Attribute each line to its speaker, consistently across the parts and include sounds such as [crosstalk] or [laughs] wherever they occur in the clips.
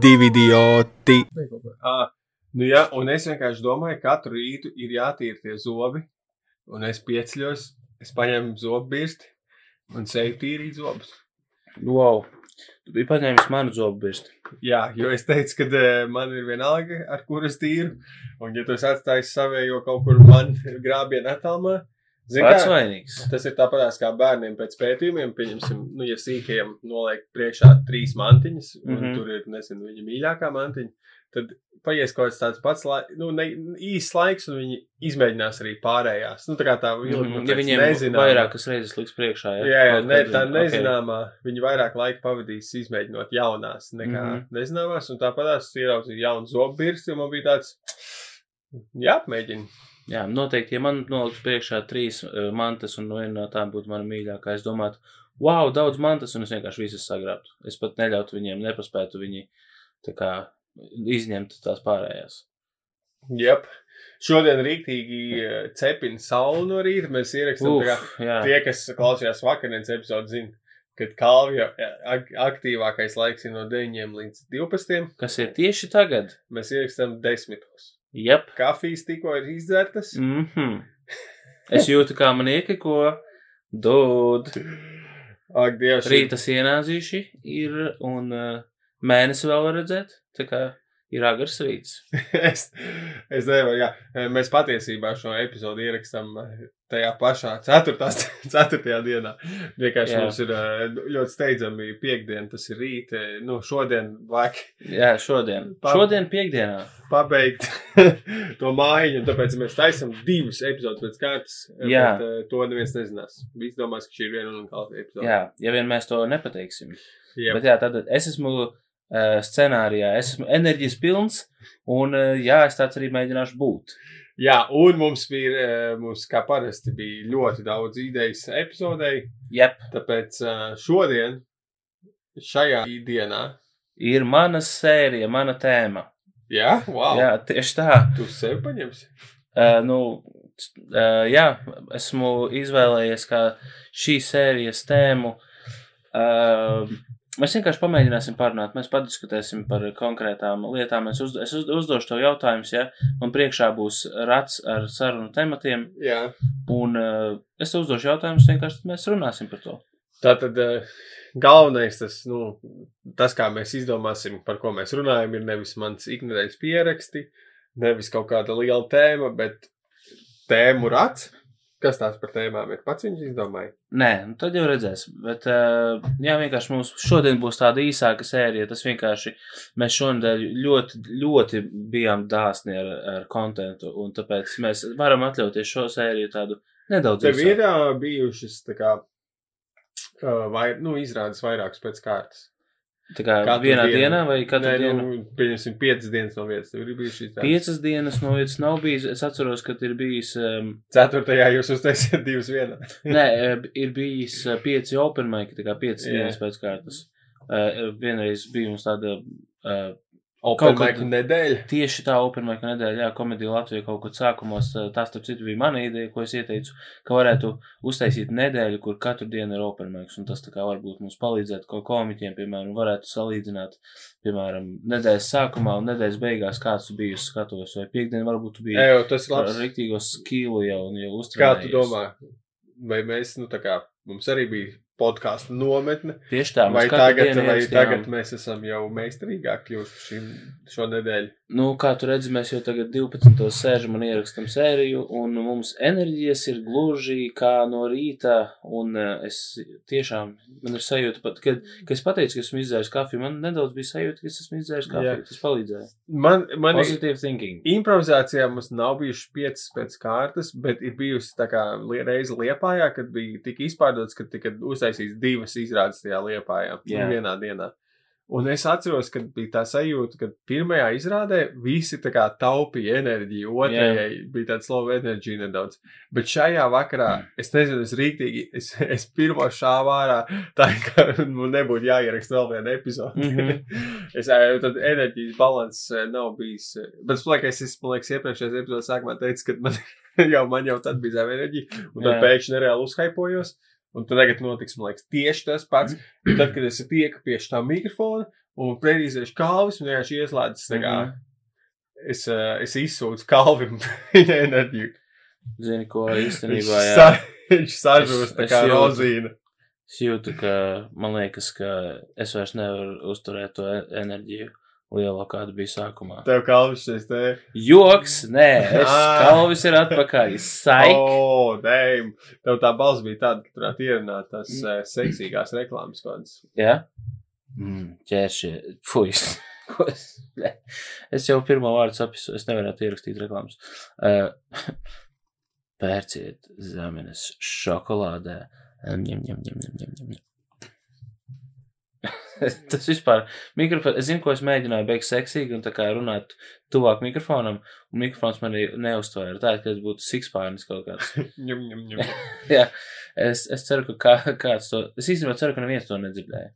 Speaker 1: divi idioti.
Speaker 2: Ah, nu jā, un es vienkārši domāju, ka katru rītu ir jātīra tie zobi. Un es pieceļos, es paņēmu zobu birsti un seju tīrīt zobus.
Speaker 3: Wow. Tu biji paņēmis manu zobu birsti.
Speaker 2: Jā, jo es teicu, ka uh, man ir vienalga, ar kuru es tīru. Un, ja tu esi atstājis savējo kaut kur man grābienā attālumā, zini,
Speaker 3: Pats vainīgs.
Speaker 2: tas ir tāpatās kā bērniem pēc pētījumiem. Pieņemsim, nu, ja sīkajam noliek priekšā trīs mantiņas, un mm. -hmm. tur ir, nezinu, viņa mīļākā mantiņa, tad paies kaut kāds tāds pats lai, nu, ne, īsts laiks, un viņi izmēģinās arī pārējās. Nu, tā kā tā vilna,
Speaker 3: Mhm,
Speaker 2: nu,
Speaker 3: Ja viņiem
Speaker 2: nezināmā-
Speaker 3: vairākas reizes liks priekšā, ja?
Speaker 2: Jā, jā ne, tā nezināmā. Viņi vairāk laika pavadīs izmēģinot jaunās nekā mm. -hmm. nezināmās. Un tāpat es ieraudzīju jaunu zobu birsti, un man bija tāds, jāapmēģina.
Speaker 3: Jā, noteikti, ja man noliks priekšā trīs uh, mantas, un viena no tām būtu mana mīļākā, es domātu, wow, daudz mantas, un es vienkārši visas sagrābtu. Es pat neļautu viņiem, nepaspētu viņi tā kā izņemt tās pārējās.
Speaker 2: Jep. Šodien rīktīgi eh, cepina saule no rīta. Mēs ierakstām,
Speaker 3: jā,
Speaker 2: tie, kas klausījās vakardienas epizodu, zina, ka kalvija ak aktīvākais laiks ir no 9 līdz 12.
Speaker 3: kas ir tieši tagad?
Speaker 2: Mēs ierakstām 10.
Speaker 3: Jep.
Speaker 2: Kafijas tikko ir izdzertas.
Speaker 3: Mm -hmm. Es jūtu, kā man iekiko, dod.
Speaker 2: Ak, Dievs,
Speaker 3: Rīta sienāzīši ir, un uh, mēnesi vēl var redzēt, tā kā ir agars rīts. [laughs]
Speaker 2: es, es nevaru, jā. Mēs patiesībā šo epizodu ierakstām tajā pašā 4. 4. [laughs] dienā. Vienkārši
Speaker 3: Jā.
Speaker 2: mums ir eh, ļoti steidzami piekdiena, tas ir rīt. eh, Nu, šodien vajag
Speaker 3: Jā, šodien. [laughs]
Speaker 2: Pa-
Speaker 3: Šodien piekdienā.
Speaker 2: pabeigt to mājiņu, un tāpēc mēs taisam divus epizodus pēc kārtas. eh,
Speaker 3: Jā.
Speaker 2: Bet, eh, to neviens nezinās. Visi domās, ka šī ir viena unikāla epizode.
Speaker 3: Jā, ja vien mēs to nepateiksim.
Speaker 2: Jā.
Speaker 3: Bet jā, tad es esmu uh, scenārijā, es esmu enerģijas pilns, un uh, jā, es tāds arī mēģināšu būt.
Speaker 2: jā, un mums bija, eh, mums kā parasti bija ļoti daudz idejas epizodei.
Speaker 3: Jep,
Speaker 2: Tāpēc eh, šodien, šajā dienā,
Speaker 3: ir mana sērija, mana tēma.
Speaker 2: jā, wow, jā.
Speaker 3: Jā, tieši tā.
Speaker 2: tu sev paņemsi.
Speaker 3: Uh, nu, uh, jā, esmu izvēlējies kā šīs sērijas tēmu. Uh, mēs vienkārši pamēģināsim parunāt, mēs padiskutēsim par konkrētām lietām. Es, uz, es uz, uzdošu tev jautājumus, ja man priekšā būs rats ar sarunu tematiem,
Speaker 2: Jā.
Speaker 3: un uh, es tev uzdošu jautājumus, vienkārši tad mēs runāsim par to.
Speaker 2: Tātad eh, galvenais, tas, nu, tas, kā mēs izdomāsim, par ko mēs runājam, ir nevis mans ikdienas pieraksti, nevis kaut kāda liela tēma, bet tēmu rats. Kas tās par tēmām ir? Pats viņš izdomāja.
Speaker 3: Nē, nu tad jau redzēs. Bet, uh, jā, vienkārši mums šodien būs tāda īsāka sērija. Tas vienkārši mēs šonadēļ ļoti, ļoti bijām dāsni ar, ar kontentu, un tāpēc mēs varam atļauties šo sēriju tādu nedaudz
Speaker 2: Tev
Speaker 3: īsāku.
Speaker 2: ir bijušas, tā kā, vai, nu, izrādes vairākas pēc kārtas.
Speaker 3: Tā kā
Speaker 2: Katru
Speaker 3: vienā
Speaker 2: dienu.
Speaker 3: dienā vai katru
Speaker 2: Nē,
Speaker 3: dienu?
Speaker 2: nu, pieņemsim, piecas dienas no vietas. Tev ir bijušas izrādes.
Speaker 3: Piecas dienas no vietas nav bijis. Es atceros, ka ir bijis. Um,
Speaker 2: Ceturtajā jūs uztaisījāt divas vienā. [laughs]
Speaker 3: Nē, eh, ir bijis eh, pieci open mic, tā kā piecas
Speaker 2: Jā.
Speaker 3: dienas pēc kārtas. Uh, vienreiz bija mums tāda uh,
Speaker 2: Open mic nedēļa.
Speaker 3: Tieši tā Open Mic nedēļa, jā, komēdija Latvijā kaut kad sākumos, tā starp citu bija mana ideja, ko es ieteicu, ka varētu uztaisīt nedēļu, kur katru dienu ir Open Mic, un tas tā kā varbūt mums palīdzētu ko komiķiem, piemēram, varētu salīdzināt, piemēram, nedēļas sākumā un nedēļas beigās, kāds tu biji uz skatuves, vai piekdien varbūt tu biji
Speaker 2: Jā, tas labs.
Speaker 3: riktīgo skilu jau un jau
Speaker 2: Kā
Speaker 3: uztraucies.
Speaker 2: tu domā? Vai mēs, nu, tā kā mums arī bija podkāstu nometne,
Speaker 3: Tieši tā,
Speaker 2: vai tagad, vai
Speaker 3: ierakstījām.
Speaker 2: tagad mēs esam jau meistarīgāki kļuvuši šim, šo nedēļu?
Speaker 3: Nu, kā tu redzi, mēs jau tagad 12. sēžam un ierakstam sēriju, un mums enerģijas ir gluži kā no rīta, un eh, es tiešām, man ir sajūta, pat, kad, kad es pateicu, ka esmu izdzēris kafiju, man nedaudz bija sajūta, ka es esmu izdzēris kafiju,
Speaker 2: Jā.
Speaker 3: tas palīdzēja.
Speaker 2: Man, man
Speaker 3: Positive thinking.
Speaker 2: improvizācijā mums nav bijušas piecas pēc kārtas, bet ir bijusi tā kā reize liepājā, kad bija tik izpārdots, ka tika uztaisīts divas izrādes tajā liepājā
Speaker 3: Jā.
Speaker 2: vienā dienā. Un es atceros, ka bija tā sajūta, ka pirmajā izrādē visi tā kā taupīja enerģiju, otrajai bija tāds slow enerģija nedaudz. Bet šajā vakarā, es nezinu, es rīktīgi, es, es pirmo šāvu ārā, tā kā man nebūtu jāieraksta vēl viena epizode.
Speaker 3: Mhm. [laughs]
Speaker 2: es, ē, tad enerģijas balans nav bijis. Bet, plakais, es, man liekas, iepriekšējais epizodes sākumā teicu, ka man [laughs] jau, man jau tad bija zema enerģija, un tad
Speaker 3: Jā.
Speaker 2: pēkšņi nereāli uzhaipojos. Un tad tagad notiks, man liekas, tieši tas pats. Tad, kad es tieku pie tā mikrofona, un predīzēšu kalvis, un vienkārši ieslēdzas tā kā.
Speaker 3: Mhm.
Speaker 2: Es, uh, es izsūtu kalvim [laughs] viņa enerģiju.
Speaker 3: Zini, ko īstenībā, jā.
Speaker 2: viņš sažūst tā kā rozīna.
Speaker 3: Es jūtu, ka man liekas, ka es vairs nevaru uzturēt to e- enerģiju lielo, kāda bija sākumā.
Speaker 2: Tev kalvis šeit te.
Speaker 3: Joks, nē, es
Speaker 2: Ah.
Speaker 3: kalvis ir atpakaļ. [laughs] Saik!
Speaker 2: Oh, damn. Tev tā balss bija tāda, ka turētu ierunāt tās uh, seksīgās reklāmas kādas.
Speaker 3: Jā? Mm, ķēršie. Fuj. [laughs] Ko es, ne. es jau pirmo vārdu sapisu, es nevarētu ierakstīt reklāmas. Uh, [laughs] pērciet zemenes šokolādē. Ņem, ņem, ņem, ņem, ņem, ņem. [laughs] Tas vispār, mikrofons, es zinu, ko es mēģināju beigt seksīgi un tā kā runāt tuvāk mikrofonam, un mikrofons man neuztvēra tā, ka tas būtu sikspārnis kaut kāds. [laughs]
Speaker 2: Ņem, ņem, ņem. [laughs]
Speaker 3: Jā, es, es ceru, ka kā, kāds to, es īstenībā ceru, ka neviens to nedzirdēja.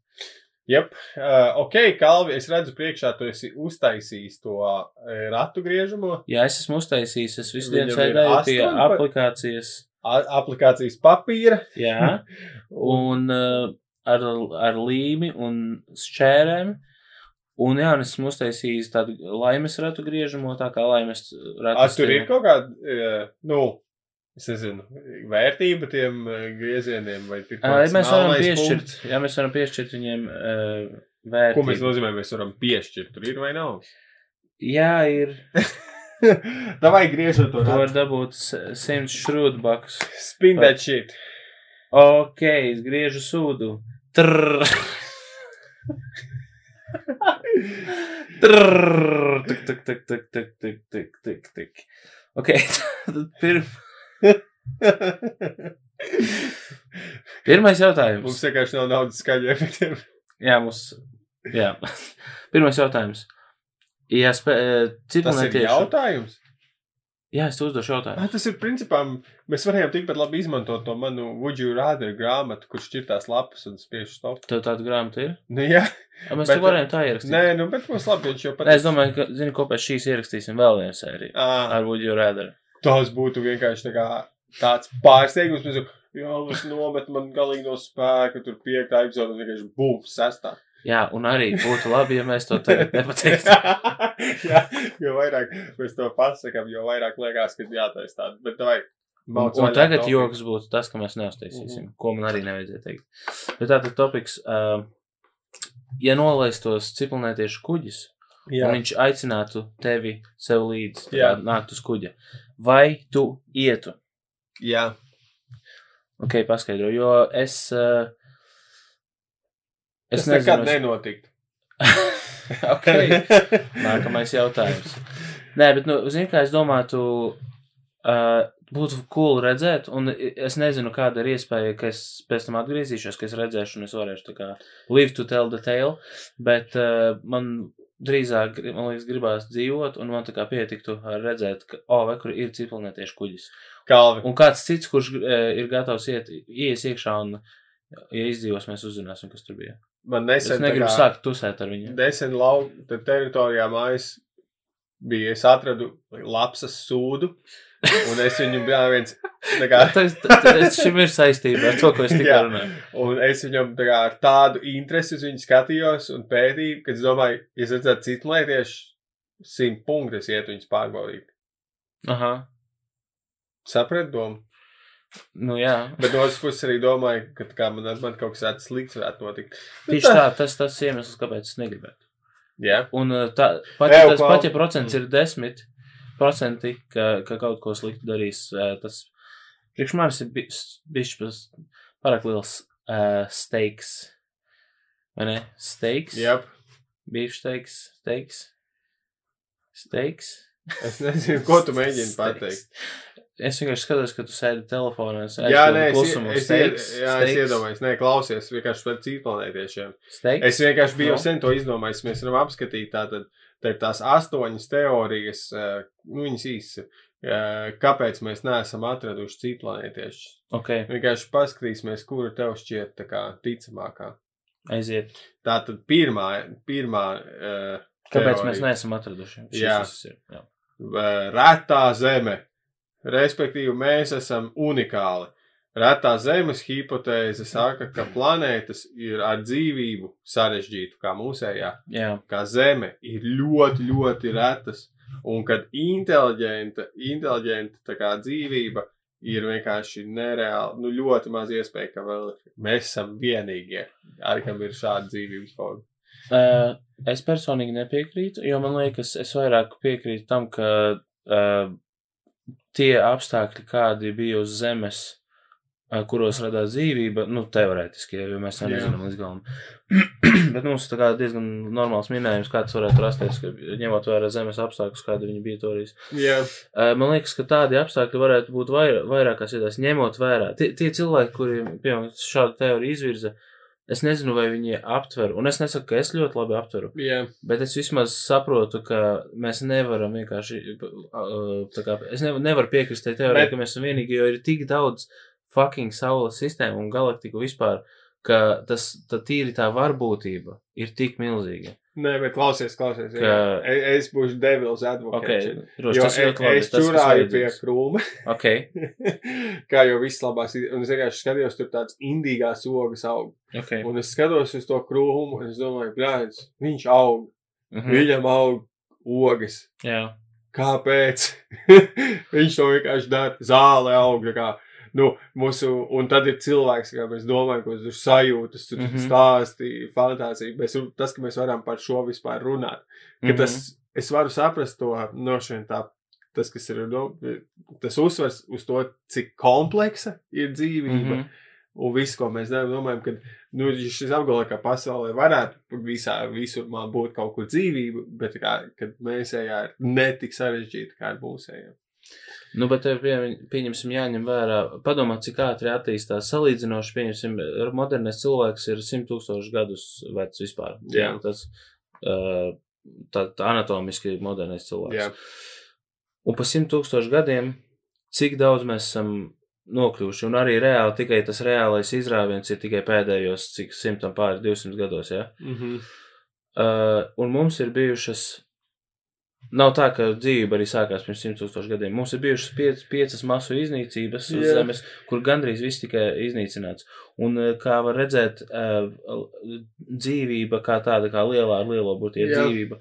Speaker 2: Yep. Uh, ok, Kalvi, es redzu priekšā, tu esi uztaisījis to uh, ratu griežamo.
Speaker 3: Jā, es esmu uztaisījis, es visu dienu sēdēju pie aplikācijas.
Speaker 2: a- aplikācijas papīra.
Speaker 3: Jā, un uh, ar, ar līmi un šķērēm. Un jā, un esmu uztaisījis tādu laimes ratu griežamo, tā kā laimes ratu.
Speaker 2: tur ir kaut kāda, uh, nu, es nezinu, vērtība tiem uh, griezieniem, vai
Speaker 3: Uh,
Speaker 2: kāds
Speaker 3: mēs varam piešķirt,
Speaker 2: punkts?
Speaker 3: jā, mēs varam piešķirt viņiem uh,
Speaker 2: Ko
Speaker 3: vērtību.
Speaker 2: mēs nozīmē, mēs varam piešķirt, tur ir vai nav?
Speaker 3: Jā, ir. [laughs]
Speaker 2: Davai griežot to
Speaker 3: Tu
Speaker 2: ratu.
Speaker 3: dabūt s- 100 šrūdbakus.
Speaker 2: Spin that shit.
Speaker 3: Ok, es griežu sūdu. Trrr. Trrr. Tik, tik, tik, tik, tik, tik, tik, tik, tik. Ok, tad pir... pirmais
Speaker 2: Mums
Speaker 3: jautājums.
Speaker 2: vienkārši nav naudas skaļu efektiem.
Speaker 3: Jā, mums. Jā. Pirmais jautājums. Ja spē...
Speaker 2: Tas ir
Speaker 3: ciklonētieši...
Speaker 2: jautājums.
Speaker 3: Jā, es uzdošu
Speaker 2: Ah,
Speaker 3: jautājumu.
Speaker 2: tas ir principā, mēs varējām tikpat labi izmantot to manu Would you rather grāmatu, kur šķirtās lapas un spiež stop.
Speaker 3: Tev tāda grāmata ir?
Speaker 2: Nu, jā,
Speaker 3: A, mēs
Speaker 2: Bet-
Speaker 3: to varējām tā ierakstīt.
Speaker 2: nē, nu, bet mums labi, viņš jau pat.
Speaker 3: Nē, es domāju, ka, zini, ko pēc šīs ierakstīsim vēl vienu sēriju.
Speaker 2: Ah,
Speaker 3: Ar you rather?
Speaker 2: tas būtu vienkārši tā kā tāds pārsteigums. Mēs jau, jā, es nomet man galīgi no spēka, tur piektā epizode, un vienkārši bum, sestā.
Speaker 3: Jā, un arī būtu labi, ja mēs to tagad [laughs] nepateiktu.
Speaker 2: jā, jo vairāk mēs to pasakām, jo vairāk liekas, ka jātais tāda. Bet vai,
Speaker 3: Un, un tagad joks būtu tas, ka mēs neuztaisīsim, ko man arī nevajadzēja teikt. Bet tātad topiks, uh, ja nolaistos ciklonētiešu kuģis,
Speaker 2: Jā,
Speaker 3: un viņš aicinātu tevi sev līdzi, kā nākt uz kuģa, vai tu ietu?
Speaker 2: jā.
Speaker 3: Ok, paskaidro, jo es. Uh,
Speaker 2: Tas nekad nenotikt. [laughs]
Speaker 3: ok, [laughs] nākamais jautājums. Nē, bet, nu, zini, kā es domātu, uh, būtu cool redzēt, un es nezinu, kāda ir iespēja, ka es pēc tam atgriezīšos, ka es redzēšu, un es varēšu tā kā live to tell the tale, bet uh, man drīzāk, man liekas, gribās dzīvot, un man tā kā pietiktu redzēt, ka, o, oh, vai kur ir cipelnētieši kuģis.
Speaker 2: Kalvi.
Speaker 3: Un kāds cits, kurš uh, ir gatavs iet, ies iekšā, un, ja izdzīvos, mēs uzzināsim, kas tur bija.
Speaker 2: Man
Speaker 3: Es
Speaker 2: nesen, tā
Speaker 3: negribu
Speaker 2: kā-
Speaker 3: sākt tusēt ar viņu.
Speaker 2: Nesen lauka teritorijā mājas bija, es atradu lapsas sūdu, un es viņu biju viens, kā, [laughs]
Speaker 3: Tas, tas šim ir saistība ar to, ko es tikko runāju.
Speaker 2: un es viņam tā kā ar tādu interesi uz viņu skatījos un pētīju, ka es domāju, ja es redzētu citu lietiešu, simt punktu es ietu viņus pārbaudīt.
Speaker 3: Aha.
Speaker 2: Saprat domu?
Speaker 3: Nu jā,
Speaker 2: Bet no otras puses arī domāju, ka kā man, man kaut kas tāds slikts varētu notikt.
Speaker 3: tieši tā, tas tas iemesls, kāpēc es negribētu.
Speaker 2: Jā,
Speaker 3: Un uh, tā, pat,
Speaker 2: Ew,
Speaker 3: tas
Speaker 2: klau-
Speaker 3: pat, ja procents ir desmit procenti, ka, ka kaut ko sliktu darīs, uh, tas priekš manis ir bijis pārāk liels uh, steiks. Vai ne? Steiks?
Speaker 2: jā.
Speaker 3: Beef steiks, steiks, steiks.
Speaker 2: Es nezinu, ko tu mēģini [laughs] pateikt.
Speaker 3: Es vienkārši skatos, ka tu sēdi telefonā. Es
Speaker 2: Jā, nē, es,
Speaker 3: klusumu.
Speaker 2: es,
Speaker 3: Steiks,
Speaker 2: jā, es
Speaker 3: steiks,
Speaker 2: iedomājos, nē, klausies, vienkārši par.
Speaker 3: Steiks.
Speaker 2: Es vienkārši biju
Speaker 3: No.
Speaker 2: jau sen to izdomājis. Mēs varam apskatīt tātad, tā tās astoņas teorijas, eh, nu, viņas īsi, eh, kāpēc mēs neesam atraduši citu planētiešu.
Speaker 3: Ok,
Speaker 2: Vienkārši paskatīsimies, kura tev šķiet tā kā ticamākā.
Speaker 3: aiziet.
Speaker 2: Tā tad pirmā, pirmā uh,
Speaker 3: Kāpēc mēs neesam atraduši? Šis
Speaker 2: Jā.
Speaker 3: ir, jā.
Speaker 2: retā zeme. Respektīvi, mēs esam unikāli. retā zemes hipotēze saka, ka planētas ir ar dzīvību sarežģītu kā mūsējā,
Speaker 3: Jā,
Speaker 2: kā Zeme ir ļoti, ļoti retas, un kad inteliģenta, inteliģenta kā dzīvība ir vienkārši nereāli, nu ļoti maz iespēja, ka vēl mēs esam vienīgie, ar kam ir šāda dzīvības forma.
Speaker 3: Uh, es personīgi nepiekrītu, jo man liekas, es vairāk piekrītu tam, ka uh, tie apstākļi, kādi bija uz Zemes, uh, kuros radās dzīvība, nu, teorētiski, jo mēs
Speaker 2: Jā.
Speaker 3: nezinām līdz galam. [clears throat] Bet mums tā kā diezgan normāls minējums, kā tas varētu rasties, ka ņemot vērā Zemes apstākļus, kādi viņi bija toreiz. Uh, Man liekas, ka tādi apstākļi varētu būt vair, vairākās vietās, ņemot vērā. Tie, tie cilvēki, kuri piemēram šādu teoriju izvirza, es nezinu, vai viņi aptver, un es nesaku, ka es ļoti labi aptveru,
Speaker 2: jā,
Speaker 3: bet es vismaz saprotu, ka mēs nevaram vienkārši, uh, kā, es nevaru, nevaru piekrist tai teorijai,
Speaker 2: Bet-
Speaker 3: ka mēs esam vienīgi, jo ir tik daudz fucking saules sistēmu un galaktiku vispār, ka tas, tā tīri tā varbūtība ir tik milzīga.
Speaker 2: Nē, bet klausies, klausies, jā.
Speaker 3: Ka-
Speaker 2: E- es būšu devils advocate.
Speaker 3: Ok, droši,
Speaker 2: Jo e-
Speaker 3: ļoti labi.
Speaker 2: es čurāju pie krūma.
Speaker 3: Ok, [laughs]
Speaker 2: kā jau viss labās. Un es vienkārši skatījos, tur tāds indīgās ogas aug.
Speaker 3: ok.
Speaker 2: Un es skatos uz to krūmu, un es domāju, brāļs, viņš aug,
Speaker 3: Mhm.
Speaker 2: viņam aug ogas.
Speaker 3: Jā.
Speaker 2: Kāpēc? [laughs] viņš to vienkārši dara. Zāle aug. Kā, nu, mūsu, un tad ir cilvēks, kā mēs domājam, ko tur sajūtas, tur mm. -hmm. stāsti, fantāzija. Bet tas, ka mēs varam par šo vispār runāt, ka
Speaker 3: Mhm.
Speaker 2: tas, es varu saprast to no šiem tā. Tas, kas ir no, tas uzsvars uz to, cik kompleksa ir dzīvība. Mm -hmm. Un viss, ko mēs domājam, ka nu, šis apgalvo, ka pasaulē varētu visā, visur būt kaut kur dzīvība, bet kā, kad mēsējā ir netik sarežģīta kā ar mūsējiem.
Speaker 3: Nu, bet tev pie, pieņemsim jāņem vērā, padomā, cik ātri attīstās salīdzinoši, pieņemsim, modernais cilvēks ir simt tūkstoši gadus vecs vispār.
Speaker 2: Jā.
Speaker 3: Tas, uh, tā, tā anatomiski modernais cilvēks.
Speaker 2: Jā,
Speaker 3: Un pa simt tūkstoši gadiem, cik daudz mēs esam nokļuvuši, un arī reāli, tikai tas reālais izrāviens ir tikai pēdējos, cik simtam pāri 200 gados, jā. Ja?
Speaker 2: mm -hmm.
Speaker 3: Uh, un mums ir bijušas. Nav tā, ka dzīve arī sākās pirms simt tūkstošu gadiem. Mums ir bijušas piec, piecas masu iznīcības uz
Speaker 2: Jā.
Speaker 3: Zemes, kur gandrīz viss tika iznīcināts. Un, uh, kā var redzēt, uh, dzīvība kā tāda, kā lielā ar lielo būtību
Speaker 2: Jā.
Speaker 3: dzīvība,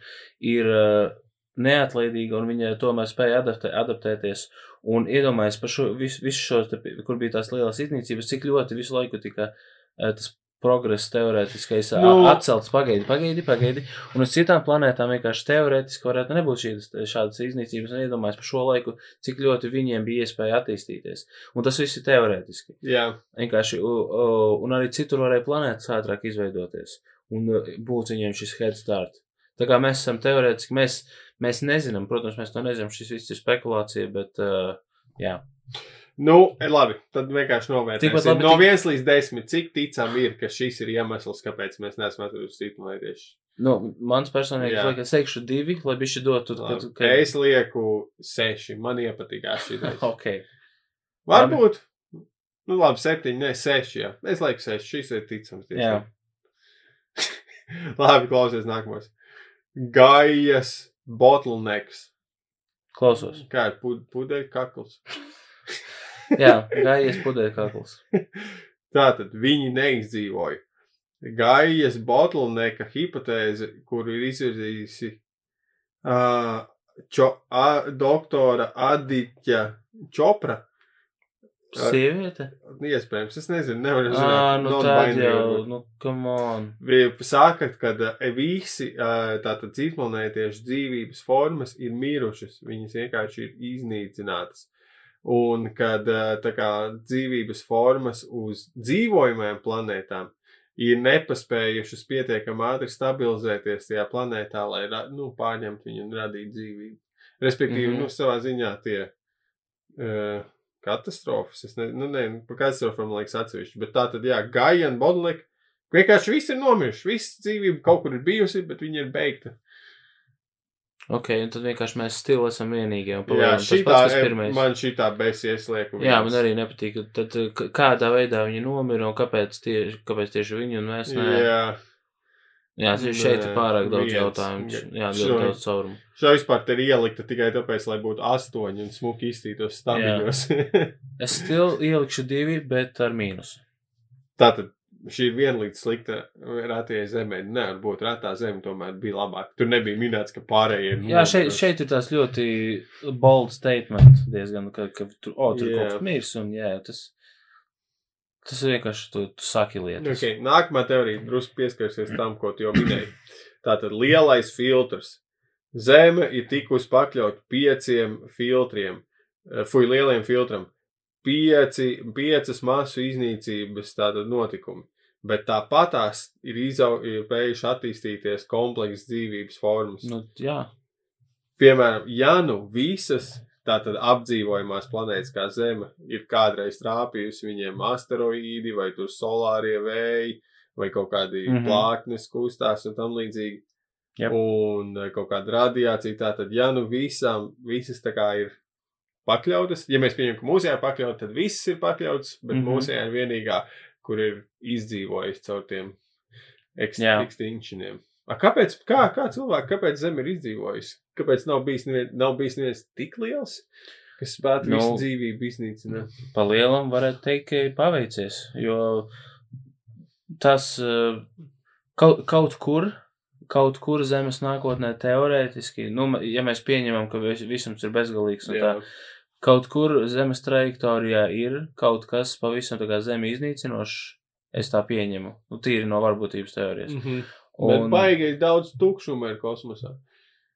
Speaker 3: ir uh, neatlaidīga un viņa tomēr spēja adaptē, adaptēties. Un iedomājies par šo visu, visu šo, te, kur bija tās lielās iznīcības, cik ļoti visu laiku tika tas progress teorētiskais
Speaker 2: Nu.
Speaker 3: atcelts. Pagaidi, pagaidi, pagaidi. Un uz citām planētām vienkārši teorētiski varētu nebūt šīs, šādas iznīcības. Un iedomājies par šo laiku, cik ļoti viņiem bija iespēja attīstīties. Un tas viss ir teorētiski.
Speaker 2: Jā,
Speaker 3: Vienkārši, un arī citur varēja planētas ātrāk izveidoties un uh, būt viņiem šis head start. Tā kā mēs esam teorētiski, mēs, mēs nezinām, protams, mēs to nezinām, šis viss ir spekulācija, bet, uh, jā.
Speaker 2: Nu, e, labi. Tad vienkārši novērtēsim.
Speaker 3: labi,
Speaker 2: No
Speaker 3: tik-
Speaker 2: 1 līdz 10, cik ticam ir, ka šis ir iemesls, kāpēc mēs neesam atraduši citu laidiešu.
Speaker 3: Nu, mans personīgi,
Speaker 2: Jā.
Speaker 3: liekas, es teikšu divi, lai bišķi dotu, kad,
Speaker 2: Labi.
Speaker 3: kad...
Speaker 2: Es lieku 6. Man iepatīkās šī ideja.
Speaker 3: Ok.
Speaker 2: Varbūt. Nu, labi, 7, ne 6. Jā. Es lieku 6. Šis ir ticams.
Speaker 3: Jā.
Speaker 2: tiešām. [laughs] labi, klausies nākamos. Gaijas bottlenecks.
Speaker 3: Klausos.
Speaker 2: Kā ir pud pudeļu kakls? [laughs]
Speaker 3: Jā, gājies pudeļkakls. [laughs]
Speaker 2: Tātad viņi neizdzīvoja. Gaijas bottlenecka hipotēze, kuru ir izvirzījusi uh, čo, a, doktora Adiķa Čopra.
Speaker 3: Sieviete?
Speaker 2: Iespējams, es nezinu, nevaru zināt.
Speaker 3: nu tad jau, nu, come on.
Speaker 2: Viņi saka, ka eh, visi tātad citplanētiešu dzīvības formas ir mirušas, viņas vienkārši ir iznīcinātas. Un kad eh, kā dzīvības formas uz dzīvojamajām planētām ir nepaspējušas pietiekami ātri stabilizēties tajā planētā, lai nu, pārņemtu viņu un radītu dzīvību. Respektīvi, mm. -hmm. nu, savā ziņā tie uh, katastrofas, es nezinu, nu, ne, par katastrofām liekas atsevišķi, bet tā tad, jā, Gaia un Bodlek, vienkārši viss ir nomiruši, viss dzīvība kaut kur ir bijusi, bet viņa ir beigta.
Speaker 3: Ok, un tad vienkārši mēs stili esam vienīgie.
Speaker 2: Jā, šī tā,
Speaker 3: pirmais.
Speaker 2: man šī tā besies lieku.
Speaker 3: Jā, man arī nepatīk. Tad, k- kādā veidā viņi nomira un kāpēc tieši, kāpēc tieši viņi un mēs ne.
Speaker 2: Jā.
Speaker 3: Jā, šeit ir pārāk daudz
Speaker 2: viens.
Speaker 3: jautājumu. Jā,
Speaker 2: Šo-
Speaker 3: ļoti daudz caurumu.
Speaker 2: Šo vispār te ir ielikta tikai tāpēc, lai būtu astoņi un smuki izstītos stabiļos.
Speaker 3: Es stilu [laughs] ielikšu divi, bet ar mīnusu.
Speaker 2: Tātad šī ir vienlīdz slikta retajai zemē. Nevar būt retā zeme, tomēr bija labāk. Tur nebija minēts, ka pārējie.
Speaker 3: Jā, šeit, šeit ir tās ļoti bold statement diezgan, ka, ka tur, o, tur
Speaker 2: Jā.
Speaker 3: kaut kas mirs un jā, tas, tas vienkārši, tu, tu saki lietas.
Speaker 2: Okay, nākamā teorija drusku pieskarsies tam, ko tu jau minēji. Tātad lielais filtrs. Zeme ir tikusi pakļaut pieciem filtriem, eh, fuj, lieliem filtram. Pieci, piecas masu iznīcības tātad notikumi. Bet tāpatās ir izauguši attīstīties komplekss dzīvības formas.
Speaker 3: Nu, jā,
Speaker 2: Piemēram, ja nu visas tātad apdzīvojamās planētas kā Zeme ir kādreiz trāpījusi viņiem asteroīdi vai tur solārie vēji vai kaut kādi mm. -hmm. plāknes kustās un tam līdzīgi.
Speaker 3: Jep.
Speaker 2: Un eh, kaut kāda radiācija. Tātad, ja nu visām, visas tā kā ir pakļautas, ja mēs pieņemam, ka mūsējā pakļaut, tad viss ir pakļauts, bet mm. -hmm. mūsējā ir vienīgā, kur ir izdzīvojis caur tiem
Speaker 3: Jā.
Speaker 2: ekstinkšņiem. A, kāpēc, kā, kā cilvēki, kāpēc Zeme ir izdzīvojusi? Kāpēc nav bijis, nevien, nav bijis neviens tik liels, kas spētu
Speaker 3: Nu,
Speaker 2: visu dzīvību iznīcināt?
Speaker 3: pa lielam varētu teikt, ka ir paveicies, jo tas eh, kaut, kaut kur, kaut kur zemes nākotnē teorētiski, nu, ja mēs pieņemam, ka vis- visums ir bezgalīgs un tā, kaut kur zemes trajektorijā ir kaut kas pavisam tā kā zemi iznīcinošs, es tā pieņemu, nu, tīri no varbūtības teorijas.
Speaker 2: Mm -hmm. Bet
Speaker 3: Un,
Speaker 2: baigi daudz tukšuma ir kosmosā.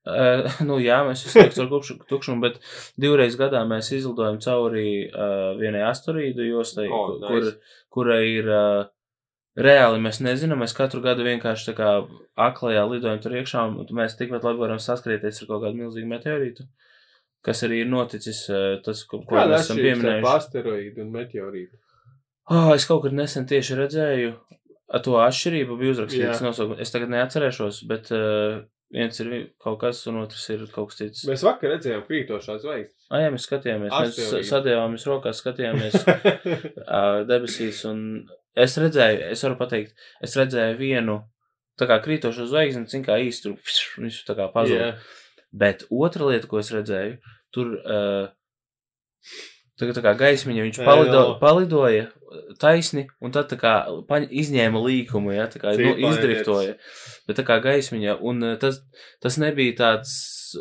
Speaker 3: Uh, [laughs] nu, jā, mēs laiku ar kupšu- tukšumu, bet divreiz gadā mēs izlidojam cauri uh, vienai asteroīdu jostai, oh,
Speaker 2: nice.
Speaker 3: kur, kura ir uh, reāli mēs nezinām. Mēs katru gadu vienkārši tā kā aklajā lidojam tur iekšā, un mēs tikpat labi varam saskrieties ar kaut kādu milzīgu meteorītu, kas arī ir noticis, uh, tas, ko, ko mēs esam pieminējuši.
Speaker 2: asteroīdu un meteorītu?
Speaker 3: Oh, es kaut kad nesen tieši redzēju a, to atšķirību, bija uzrakstīts nosaukums. Es tagad neatcerēšos, bet uh, viens ir kaut kas, un otrs ir kaut kas cits.
Speaker 2: Mēs vakar redzējām krītošās zvaigznes.
Speaker 3: Ah, jā, mēs skatījāmies, mēs
Speaker 2: Asteroīdi.
Speaker 3: sa- sadevāmies rokās, skatījāmies [laughs] uh, debesīs, un es redzēju, es varu pateikt, es redzēju vienu tā kā krītošo zvaigzni, zin kā īsti tur visu tā kā pazuda.
Speaker 2: Jā.
Speaker 3: Bet otra lieta, ko es redzēju, tur uh, tā, tā kā gaismiņa viņš palido, palidoja taisni, un tad tā kā paņ, izņēma līkumu, ja, tā kā nu,
Speaker 2: Cik
Speaker 3: izdriftoja. Bet tā kā gaismiņa, un uh, tas, tas nebija tāds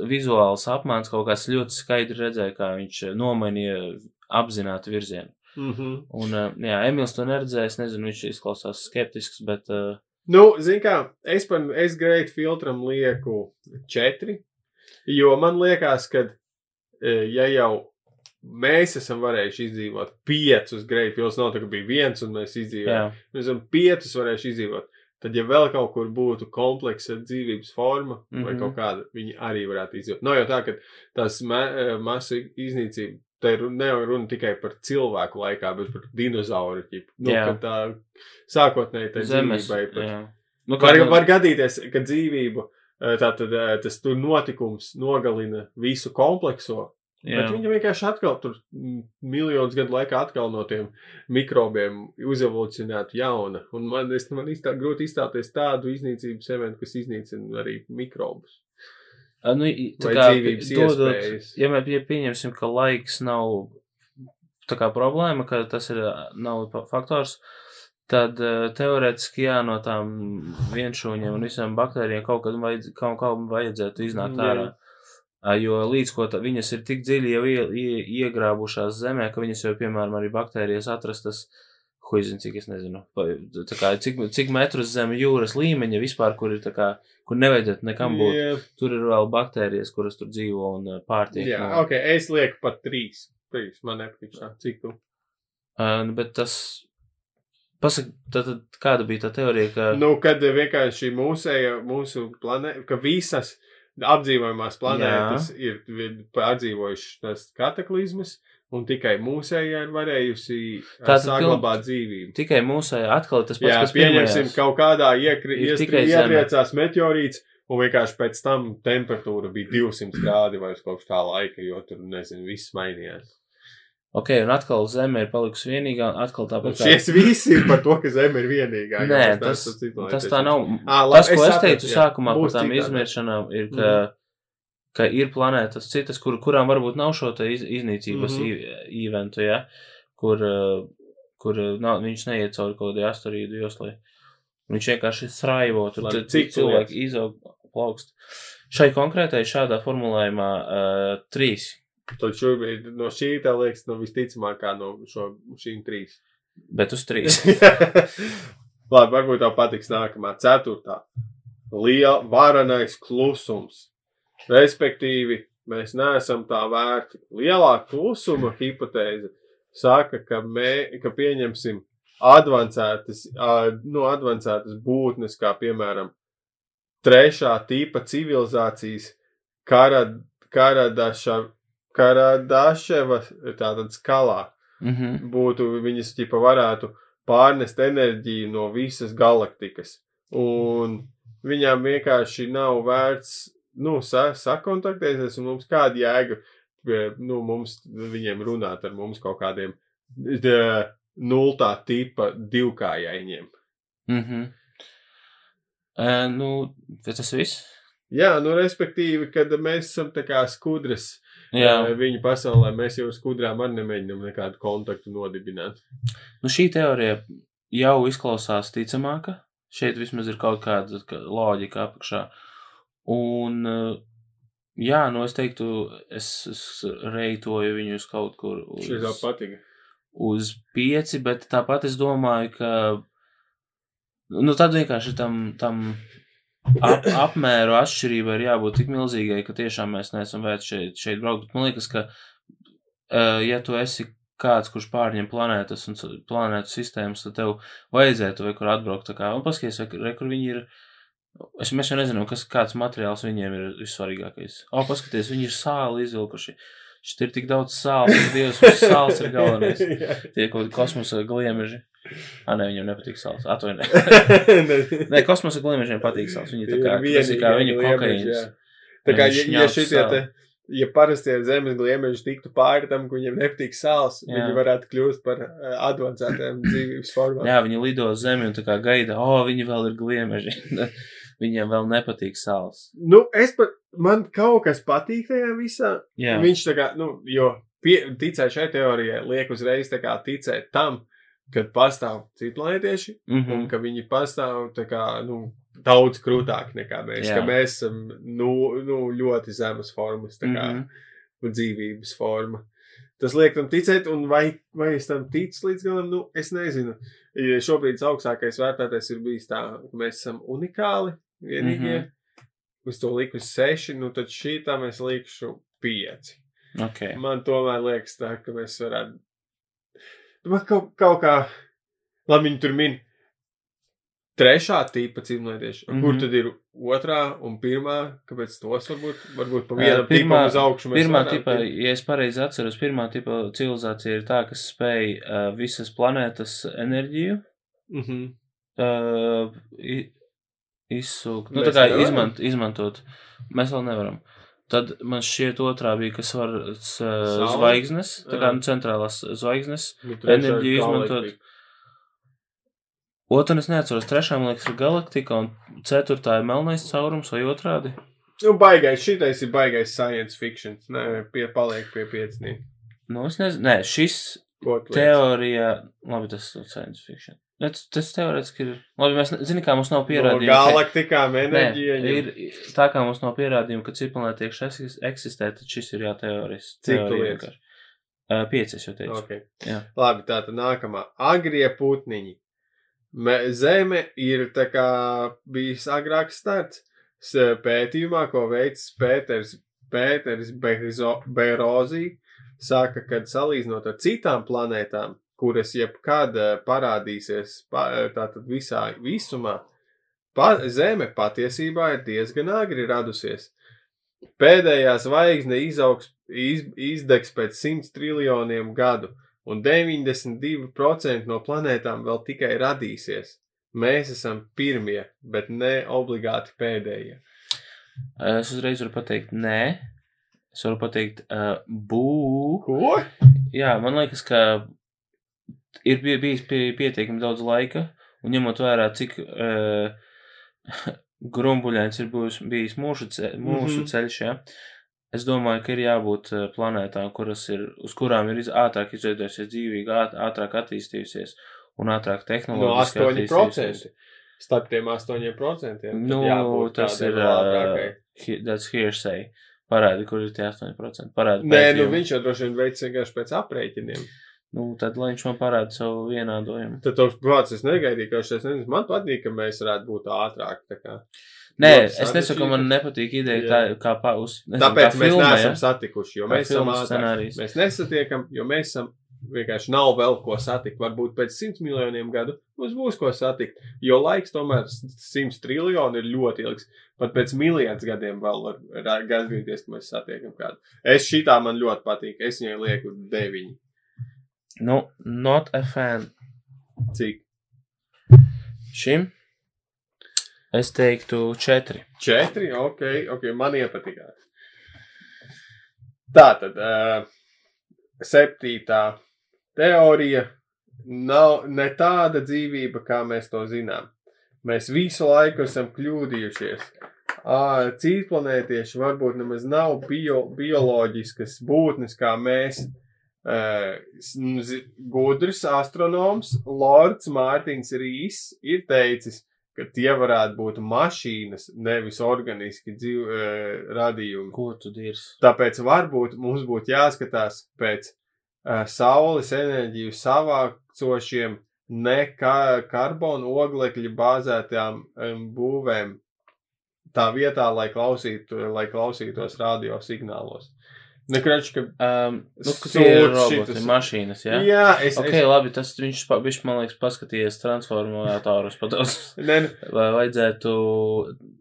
Speaker 3: vizuāls apmāns, kaut kāds ļoti skaidri redzēja, kā viņš uh, nomainīja apzināti virzienu.
Speaker 2: Mhm.
Speaker 3: Un, uh, jā, Emīls to neredzēja, es nezinu, viņš izklausās skeptisks, bet uh,
Speaker 2: Nu, zini kā, es par, es greit filtram lieku četri, jo man liekas, ka, e, ja jau mēs esam varējuši izdzīvot piecus filtrus, nav tā, ka bija viens un mēs izdzīvojām.
Speaker 3: jā,
Speaker 2: Mēs esam piecus varējuši izdzīvot. Tad, ja vēl kaut kur būtu kompleksa dzīvības forma mm -hmm. vai
Speaker 3: Mhm.
Speaker 2: kaut kāda, viņi arī varētu izdzīvot. Nav jau tā, ka tās ma e, masu iznīcība, te ir nav runa tikai par cilvēku laikā, bet par dinozauru ķipu. Nu,
Speaker 3: Jā.
Speaker 2: tā sākotnēji tā
Speaker 3: zemes.
Speaker 2: dzīvībai pat
Speaker 3: Jā. Nu,
Speaker 2: Var,
Speaker 3: kā-
Speaker 2: var gadīties, ka dzīvību tātad, tas tur notikums nogalina visu komplekso, jā. bet
Speaker 3: jā.
Speaker 2: viņa vienkārši atkal tur miljonus gadu laikā atkal no tiem mikrobiem uzevolucionētu jauna. Un man, es, man iztā, grūti izstāties tādu iznīcības eventu, kas iznīcina arī mikrobus.
Speaker 3: A, Nu, tā kā
Speaker 2: dzīvības
Speaker 3: dodot,
Speaker 2: iespējas.
Speaker 3: ja mēs ja pieņemsim, ka laiks nav tā kā problēma, ka tas ir nav faktors, tad ā, teorētiski jā, no tām vienšūņiem un visām baktērijām kaut kad vajadz, kaut kam vajadzētu iznākt ārā. Jo līdz ko tā, viņas ir tik dziļi jau ie, ie, iegrābušās zemē, ka viņas jau, piemēram, arī baktērijas atrastas, huizin, cik es nezinu, tā kā, cik, cik metrus zem jūras līmeņa vispār, kur ir tā kā, kur nevajadzētu nekam būt.
Speaker 2: Jā,
Speaker 3: Tur ir vēl baktērijas, kuras tur dzīvo un uh, pārtiek.
Speaker 2: jā
Speaker 3: no-
Speaker 2: ok, es lieku pat trīs. Trīs, man nepatīk. Cik tu?
Speaker 3: Uh, nu, bet tas. Pasaka, tad, tad kāda bija tā teorija, ka.
Speaker 2: Nu, kad vienkārši mūsēja, mūsu planēta, ka visas apdzīvojamās planētas Jā. ir vi- pārdzīvojušas tas kataklizmas, un tikai mūsējā ir varējusi
Speaker 3: Tātad
Speaker 2: saglabāt dzīvību.
Speaker 3: Tikai mūsu atkal tas pats,
Speaker 2: Jā,
Speaker 3: kas
Speaker 2: pieņemsim,
Speaker 3: pirmajās.
Speaker 2: kaut kādā iekri,
Speaker 3: Ir
Speaker 2: iestri, ietriecās meteorīts, un vienkārši pēc tam temperatūra bija 200 grādi vai uz kaut kā laika, jo tur, nezinu, viss mainījās.
Speaker 3: Ok, un atkal Zeme ir palikusi vienīgā, un atkal tāpat kā.
Speaker 2: Šies visi ir par to, ka Zeme ir vienīgā.
Speaker 3: Nē, tas,
Speaker 2: neesam civilizēti.
Speaker 3: tas tā nav.
Speaker 2: Ā, labi,
Speaker 3: tas, ko es
Speaker 2: sapratu,
Speaker 3: teicu
Speaker 2: jā.
Speaker 3: sākumā par tām
Speaker 2: citādi.
Speaker 3: izmiršanām, ir, ka, ka ir planētas citas, kur, kurām varbūt nav šo te iz, iznīcības mm. -hmm. eventu, ja, kur, uh, kur uh, nav, viņš neiet cauri kaut kādai asteroīdu joslai. Viņš vienkārši sraivo, tur
Speaker 2: Labi,
Speaker 3: cik cilvēki izaug plaukst. Šai konkrētai šādā formulējumā uh, trīs,
Speaker 2: Šobrīd no šī tā liekas, no visticamākā no šo, šīm trīs.
Speaker 3: bet uz trīs. [laughs]
Speaker 2: Labi, varbūt tev patiks nākamā, ceturtā. Liela, varenais klusums. Respektīvi, mēs neesam tā vērti. Lielā klusuma hipotēze saka, ka, mē, ka pieņemsim advancētas, nu, advancētas būtnes, kā piemēram trešā tipa civilizācijas kara, karadaša, karadaševa, tātad skalā
Speaker 3: mhm.
Speaker 2: būtu, viņas ķipa varētu pārnest enerģiju no visas galaktikas. Un viņām vienkārši nav vērts, nu, sa sakontaktēties, un mums kāda jēga, nu, mums viņiem runāt ar mums kaut kādiem nultā tipa divkājaiņiem.
Speaker 3: Mhm. Uh, nu, tas viss?
Speaker 2: Jā, nu, respektīvi, kad mēs esam tā kā skudras
Speaker 3: Jā.
Speaker 2: viņu pasaulē, mēs jau ar skudrām arī nemēģinām nekādu kontaktu nodibināt.
Speaker 3: Nu, šī teorija jau izklausās ticamāka. Šeit vismaz ir kaut kāda ka- loģika apakšā. Un, eh, jā, nu es teiktu, es, es reitoju viņu uz kaut kur uz, uz pieci, bet tāpat es domāju, ka, nu, tad vienkārši tam, tam ap, apmēru atšķirībai ir jābūt tik milzīgai, ka tiešām mēs neesam vērts šeit, šeit braukt. Bet man liekas, ka, uh, ja tu esi kāds, kurš pārņem planētas un planētu sistēmas, tad tev vajadzētu vai kur atbraukt. tā Kā, un paskaties, vai, re, kur viņi ir. Es, mēs jau nezinām, kas, kāds materiāls viņiem ir vissvarīgākais. O, paskaties, viņi ir sāli izvilkuši. Šeit ir tik daudz sāls, ka Dievs, mums sāls ir galvenais. [laughs] Tie kaut kādi kosmosa gliemeži. Ah, nē, viņiem nepatīk sāls. Atvainojiet. [laughs] Nē, kosmosa gliemežiem patīk sāls. Viņi tā kā, tas ir kā viņu kokaīns.
Speaker 2: Tā kā, ja, ja šitie te, ja parastie zemes gliemeži tiktu pāri tam, ka viņiem nepatīk sāls,
Speaker 3: Jā.
Speaker 2: viņi varētu kļūst par uh, advancētiem dzīvības formām.
Speaker 3: Jā, viņi lido uz zemi un tā kā gaida, o, viņi vēl ir gliemeži. [laughs] Viņiem vēl nepatīk sāls.
Speaker 2: Nu, es pat, man kaut kas patīk tajā visā.
Speaker 3: Jā,
Speaker 2: Viņš tā kā, nu, jo pie, ticēt šai teorijai liek uzreiz tā kā ticēt tam, kad pastāv citplanētieši,
Speaker 3: mm
Speaker 2: un
Speaker 3: -hmm.
Speaker 2: ka viņi pastāv tā kā, nu, daudz krūtāk nekā mēs,
Speaker 3: Jā.
Speaker 2: ka mēs esam, nu, nu ļoti zemes formas, kā,
Speaker 3: Mhm.
Speaker 2: un dzīvības forma. Tas liek tam ticēt, un vai, vai es tam ticu līdz galam, nu, es nezinu. Ja šobrīd augstākais vērtētais ir bijis tā, ka mēs esam unikāli, vienīgie. Mm. -hmm. Uz to liku seši, nu tad šī tā mēs likšu pieci.
Speaker 3: ok.
Speaker 2: Man tomēr liekas tā, ka mēs varētu. Kaut, kaut kā, labi, viņi tur min trešā tipa cimlētieši. Mm -hmm. Kur
Speaker 3: Mhm.
Speaker 2: tad ir otrā un pirmā? Kāpēc tos varbūt, varbūt pa vienam
Speaker 3: pirmā-
Speaker 2: uz augšu?
Speaker 3: Pirmā tipa,
Speaker 2: iet?
Speaker 3: ja es pareizi atceros, pirmā tipa civilizācija ir tā, kas spēj uh, visas planētas enerģiju
Speaker 2: Mhm.
Speaker 3: uh, i- izsūkt, nu, tā kā izmant, izmantot. Mēs vēl nevaram. Tad man šķiet otrā bija, kas var
Speaker 2: Saule?
Speaker 3: zvaigznes, tā kā nu, centrālās zvaigznes. Enerģiju izmantot. Otru es neatceros, trešā, man liekas, ir galaktika, un ceturtā ir melnais caurums vai otrādi.
Speaker 2: Nu, baigais, šitais ir baigais science fiction. Nē, pie, paliek pie piecniem.
Speaker 3: Nu, es nezinu, nē, šis teorija, labi, tas ir science fiction. Ne, Tas, tas teorētiski ir. Labi, mēs zinām, kā mums nav
Speaker 2: No
Speaker 3: pierādījumu. ka-
Speaker 2: galaktikām
Speaker 3: Nē,
Speaker 2: enerģija
Speaker 3: ir, tā kā mums nav pierādījumu, ka citplanētieši eksis- eksistē, tad šis ir jā teorijas.
Speaker 2: Cik tu liekas?
Speaker 3: Uh, pieci, jau teicu.
Speaker 2: Okay.
Speaker 3: Jā.
Speaker 2: Labi, tā tad nākamā. Agrie putniņi. Me, zeme ir tā kā bijis agrāks starts. Pētījumā, ko veids Pēters, Pēters Bezo- Berozī, saka, ka salīdzinot ar citām planētām, kuras jebkad eh, parādīsies pa, eh, tātad visā visumā, pa, Zeme patiesībā ir diezgan agri radusies. Pēdējā zvaigzne izaugs, iz, izdegs pēc 100 triljoniem gadu, un 92% no planētām vēl tikai radīsies. Mēs esam pirmie, bet ne obligāti pēdējie.
Speaker 3: Es uzreiz varu pateikt, nē. Es varu pateikt, uh, bū.
Speaker 2: Ko?
Speaker 3: jā, man liekas, ka ir bij- bijis pie, pietiekami daudz laika, un ņemot vērā, cik uh, [laughs] grumbuļains ir bijis, bijis mūsu, ce, mūsu
Speaker 2: Mhm.
Speaker 3: ceļš, ja, es domāju, ka ir jābūt eh, planētām, kuras ir, uz kurām ir iz, ātrāk izveidojusies dzīvīga, āt, ātrāk attīstījusies un ātrāk
Speaker 2: No
Speaker 3: tehnoloģiski
Speaker 2: 8%. Starp tiem 8%.
Speaker 3: Nu, tas ir he- that's hearsay. Parādi, kur ir tie 8%. Parādi
Speaker 2: Nē, nu viņš jau droši vien veids vienkārši pēc aprēķiniem.
Speaker 3: Nu, tad, lai viņš man parāda savu vienādojumu.
Speaker 2: Tad tos procesus negaidīju, ka šis nezinu. Man patīk, ka mēs varētu būt ātrāk.
Speaker 3: Nē,
Speaker 2: Ļoti
Speaker 3: es nesaku, ka man nepatīk ideja
Speaker 2: Jā.
Speaker 3: tā, kā pa, uz. nezinu,
Speaker 2: Tāpēc
Speaker 3: kā
Speaker 2: mēs
Speaker 3: filmā,
Speaker 2: neesam
Speaker 3: ja?
Speaker 2: satikuši, jo
Speaker 3: Kā
Speaker 2: mēs esam
Speaker 3: scenārijs.
Speaker 2: Mēs nesatiekam, jo mēs esam vienkārši nav vēl ko satikt. Varbūt pēc simts miljoniem gadu mums būs ko satikt, jo laiks tomēr simts triljoni ir ļoti ilgs. Pat pēc miljoniem gadiem vēl var gadīties, ka mēs satiekam kādu. Es šitā man ļoti patīk. Es viņai lieku deviņi.
Speaker 3: Nu, not a fan.
Speaker 2: Cik?
Speaker 3: Šim es teiktu četri.
Speaker 2: Četri, ok, ok, man iepatikās. Tā tad, uh, septītā teorija nav ne tāda dzīvība, kā mēs to zinām. Mēs visu laiku esam kļūdījušies. Ā, Cītplanētieši varbūt nemaz nav bio, bioloģiskas būtnes kā mēs. Uh, gudrs astronoms Lords Mārtiņš Rīs ir teicis, ka tie varētu būt mašīnas, nevis organiski dzīv, uh, radījumi.
Speaker 3: Ko tu dirzi?
Speaker 2: Tāpēc varbūt mums būtu jāskatās pēc uh, saules enerģiju savācošiem ne ka karbonu oglekļa bāzētām um, būvēm. Tā vietā, lai, klausītu, lai klausītos radio signālos. Nekraču, ka.
Speaker 3: Um, nu, ka tie ir roboti,
Speaker 2: šitas.
Speaker 3: mašīnas, jā?
Speaker 2: Jā, es.
Speaker 3: Ok, labi, tas viņš, viņš man liekas, paskatījies transformatorus pados.
Speaker 2: es, ne, ne,
Speaker 3: Vai vajadzētu,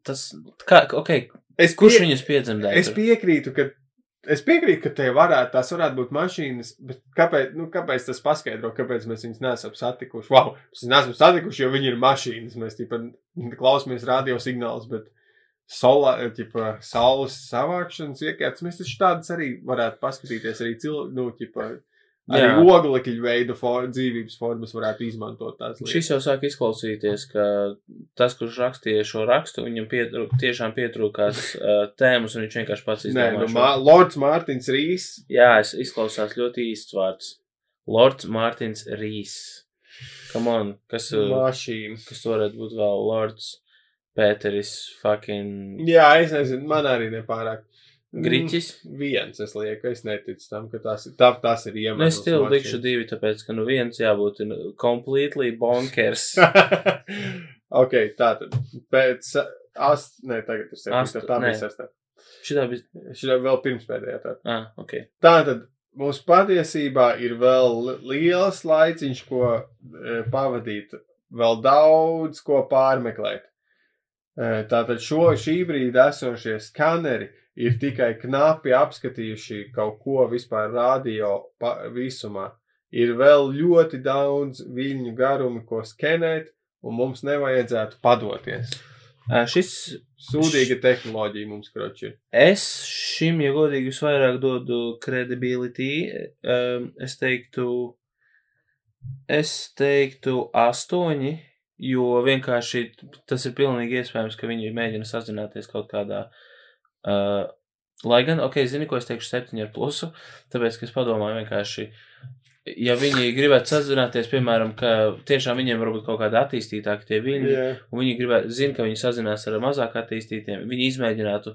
Speaker 3: tas, kā, ok,
Speaker 2: es
Speaker 3: kurš
Speaker 2: pie-
Speaker 3: viņus piedzemdēja?
Speaker 2: Es piekrītu, ka. Es piekrītu, ka te varētu, tās varētu būt mašīnas, bet kāpēc, nu, kāpēc tas paskaidro, kāpēc mēs viņus neesam satikuši? Wow, mēs neesam satikuši, jo viņi ir mašīnas. Mēs tipa klausāmies radio signālus, bet solā, tipa, saules savākšanas iekārtas, mēs taču tādas arī varētu paskatīties, arī cilvēku, nu, tipa, arī
Speaker 3: Jā.
Speaker 2: oglekļu veidu for, dzīvības formas varētu izmantot.
Speaker 3: Šis jau sāk izklausīties, ka tas, kurš rakstīja šo rakstu, viņam pietru, tiešām pietrūkās uh, tēmas, un viņš vienkārši pats
Speaker 2: Nē,
Speaker 3: izdomāja.
Speaker 2: nu,
Speaker 3: šo.
Speaker 2: Mā, Lords Mārtiņš Rīs.
Speaker 3: Jā, es izklausās ļoti īsts vārds. Lords Mārtiņš Rīs. Come on, kas, uh,
Speaker 2: Mašīna.
Speaker 3: kas tu varētu būt vēl Lords Pēteris fucking
Speaker 2: Jā, es nezinu, man arī nepārāk.
Speaker 3: Griķis?
Speaker 2: Mm, Viens, es lieku, es neticu tam, ka tas ir, tā, tas ir iemesls.
Speaker 3: Nu, es stilu likšu divi, tāpēc, ka nu viens jābūt nu, completely bonkers. [laughs]
Speaker 2: ok, tā tad. Pēc ast, ne, tagad ir septītā,
Speaker 3: Astu-
Speaker 2: tā
Speaker 3: nē.
Speaker 2: bija sestā.
Speaker 3: Šitā bija.
Speaker 2: Šī vēl pirms pēdējā tā.
Speaker 3: Ah, ok.
Speaker 2: Tā tad mums patiesībā ir vēl li- liels laiciņš, ko e, pavadīt, vēl daudz ko pārmeklēt. Tātad šo šī brīdi esošie skaneri ir tikai knapi apskatījuši kaut ko vispār radio visumā. Ir vēl ļoti daudz viļņu garumi, ko skenēt, un mums nevajadzētu padoties.
Speaker 3: Šis
Speaker 2: Sūdīga tehnoloģija mums kroči ir.
Speaker 3: Es šim, ja godīgi, visvairāk dodu credibility. Um, es teiktu, es teiktu astoņi, jo vienkārši tas ir pilnīgi iespējams, ka viņi mēģina sazināties kaut kādā. Uh, lai gan, ok, zini, ko es teikšu septiņi ar plusu, tāpēc, ka es padomāju vienkārši. Ja viņi gribētu sazināties, piemēram, ka tiešām viņiem varbūt kaut kāda attīstītāka tie viļņi,
Speaker 2: Yeah.
Speaker 3: un viņi gribētu, zina, ka viņi sazinās ar mazāk attīstītiem, viņi izmēģinātu,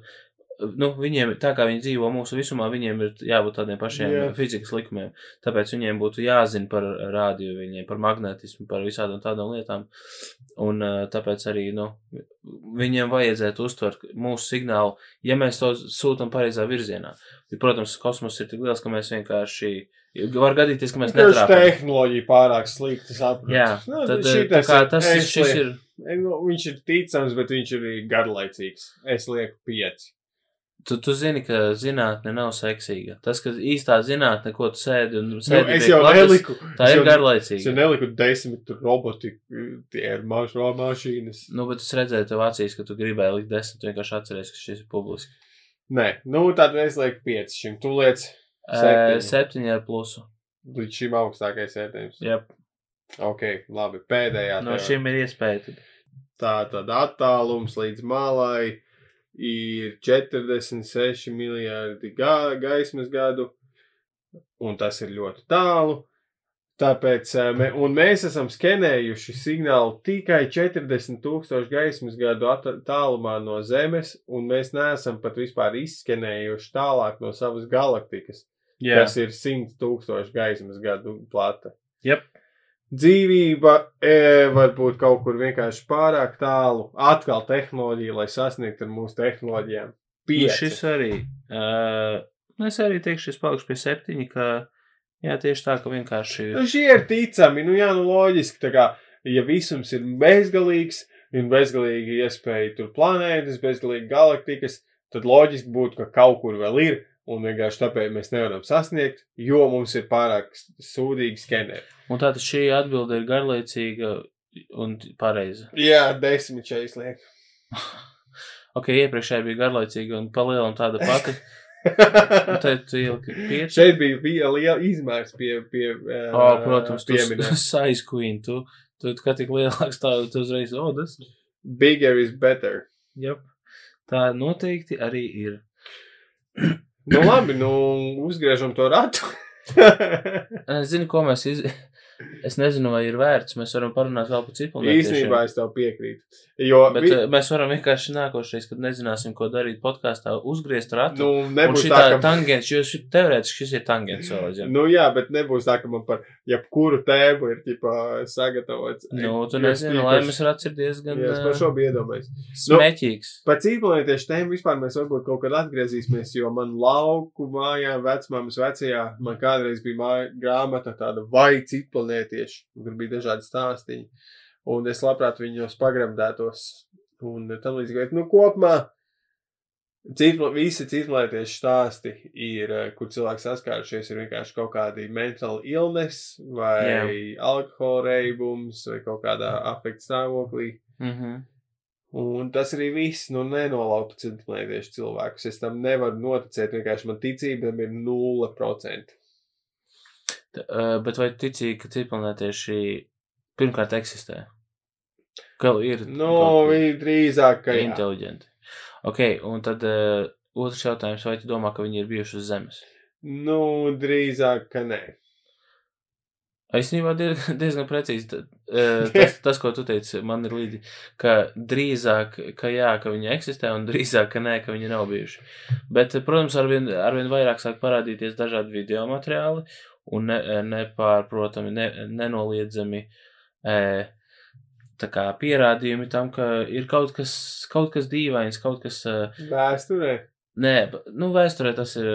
Speaker 3: nu, viņiem, tā kā viņi dzīvo mūsu visumā, viņiem ir jābūt tādiem pašiem yeah. fizikas likumiem, tāpēc viņiem būtu jāzina par rādio, viņiem par magnetismu, par visādām tādām lietām, un ā, tāpēc arī, nu, viņiem vajadzētu uztvert mūsu signālu, ja mēs to sūtam pareizā virzienā. Protams, kosmos ir tik liels, ka mēs vienkārši, var gadīties, ka mēs
Speaker 2: Kurš
Speaker 3: netrāpām.
Speaker 2: tehnoloģija pārāk slikta saprot?
Speaker 3: Jā,
Speaker 2: nu,
Speaker 3: tad
Speaker 2: šitas
Speaker 3: tā kā
Speaker 2: ir-
Speaker 3: tas ir, šis ir,
Speaker 2: Nu, viņš ir ticams, bet viņš ir garlaicīgs. Es lieku pieci.
Speaker 3: Tu, tu zini, ka zinātne nav seksīga. Tas, ka īstā zinātne, ko tu sēdi un
Speaker 2: Nu,
Speaker 3: sēdi
Speaker 2: es
Speaker 3: pie
Speaker 2: jau
Speaker 3: klases,
Speaker 2: neliku.
Speaker 3: tā
Speaker 2: es
Speaker 3: ir
Speaker 2: jau- Es jau
Speaker 3: garlaicīga.
Speaker 2: neliku desmit tur roboti, tie ir mašo mašīnas.
Speaker 3: Nu, bet es redzēju tev acīs, ka tu gribēji likt desmit, tu vienkārši atceries, ka šis ir publiski.
Speaker 2: Nē, nu tad es lieku pieci šim. Tu liec septiņi.
Speaker 3: Septiņi ar plusu.
Speaker 2: Līdz šim augstākais vērtējums.
Speaker 3: Jā,
Speaker 2: Ok, labi. Pēdējā.
Speaker 3: no
Speaker 2: tev.
Speaker 3: šiem ir iespēja. Tad.
Speaker 2: Tā tad attālums līdz malai ir 46 miljardi ga gaismas gadu, un tas ir ļoti tālu. Tāpēc, un mēs esam skenējuši signālu tikai 40 tūkstoši gaismas gadu at- tālumā no Zemes, un mēs neesam pat vispār izskenējuši tālāk no savas galaktikas,
Speaker 3: Jā,
Speaker 2: kas ir 100 tūkstoši gaismas gadu plata.
Speaker 3: Jep.
Speaker 2: Dzīvība e, var būt kaut kur vienkārši pārāk tālu. Atkal tehnoloģija, lai sasniegtu ar mūsu tehnoloģijām.
Speaker 3: Nu,
Speaker 2: Pieci.
Speaker 3: šis arī. Uh, es arī teikšu, es palikšu pie septiņi, ka jā, tieši tā, ka vienkārši.
Speaker 2: Nu, šie ir ticami, nu jā, nu loģiski, tā kā, ja visums ir bezgalīgs, un bezgalīgi iespēja tur planētas, bezgalīgi galaktikas, tad loģiski būtu, ka kaut kur vēl ir, un vienkārši tāpēc mēs nevaram sasniegt, jo mums ir pārāk sūdīgi skeneri.
Speaker 3: Un tātad šī atbilde ir garlaicīga un pareiza.
Speaker 2: Jā, desmit šeit liek. [laughs]
Speaker 3: Ok, iepriekšējā bija garlaicīga un palielina tāda pati. [laughs] Tad tu ieliki pieci.
Speaker 2: Šeit bija, bija liela izmērs pie, pie uh,
Speaker 3: O, protams, [laughs] size queen, tu, tu, kā tik lielāks tā, tu uzreiz, o, tas.
Speaker 2: Bigger is better.
Speaker 3: Jep. Tā noteikti arī ir. [clears throat]
Speaker 2: Nu labi, nu uzgriežam to ratu. [laughs]
Speaker 3: Es zinu, ko mēs iz... Es nezinu, vai ir vērts. Mēs varam parunāt vēl par citu
Speaker 2: Īsnībā es tev piekrītu. Jo,
Speaker 3: Bet
Speaker 2: vi,
Speaker 3: vi... mēs varam vienkārši nākošais, kad nezināsim, ko darīt podkāstā, uzgriezt ratu.
Speaker 2: nu, nebūs tā, ka...
Speaker 3: tangents, jo teorētiski šis ir tangents vēl aizvien.
Speaker 2: Nu jā, bet nebūs tā, ka man par jebkuru tēmu ir ķipā sagatavots.
Speaker 3: Nu, tu nezini, laimes rats ir diezgan
Speaker 2: Jā, es par
Speaker 3: ā,
Speaker 2: šo biju iedomājies.
Speaker 3: smēķīgs.
Speaker 2: Par cīplanētiešu tēmu vispār mēs varbūt kaut kad atgriezīsimies, jo man lauku mājā, vecmāmas vecajā, man kādreiz bija māja, grāmata tāda vai cīplanētieši, kur bija dažādi stāstiņi. Un es labprāt viņos pagremdētos. Un tam līdzīgi, nu kopumā Citla, visi citlētieši stāsti ir, eh, kur cilvēks saskārušies, ir vienkārši kaut kādi mental illness vai
Speaker 3: Jā.
Speaker 2: alkohola reibums vai kaut kādā afekta stāvoklī.
Speaker 3: Mhm.
Speaker 2: Un tas arī viss, nu, nenolaupa citlētiešu cilvēkus. Es tam nevaru noticēt, vienkārši man ticība tam ir 0%.
Speaker 3: Bet vai ticīgi, ka cipelnētieši pirmkārt eksistē? Ka ir
Speaker 2: Nu,
Speaker 3: kur
Speaker 2: viņi drīzāk, ka jā.
Speaker 3: inteliģenti. Ok, un tad uh, otrs jautājums, vai tu domā, ka viņi ir bijuši uz Zemes?
Speaker 2: Nu, drīzāk, ka nē.
Speaker 3: Īstenībā diezgan, diezgan precīzi. ā, [laughs] Tas, tas, ko tu teici, man ir līdzi, ka drīzāk, ka jā, ka viņi eksistē, un drīzāk, ka nē, ka viņi nav bijuši. Bet, protams, arvien, arvien vairāk sāk parādīties dažādi video materiāli, un ne, nepārprotami, ne, nenoliedzami e, kā pierādījumi tam, ka ir kaut kas, kaut kas dīvains, kaut kas. ā,
Speaker 2: Vēsturē.
Speaker 3: Nē, nu, vēsturē tas ir,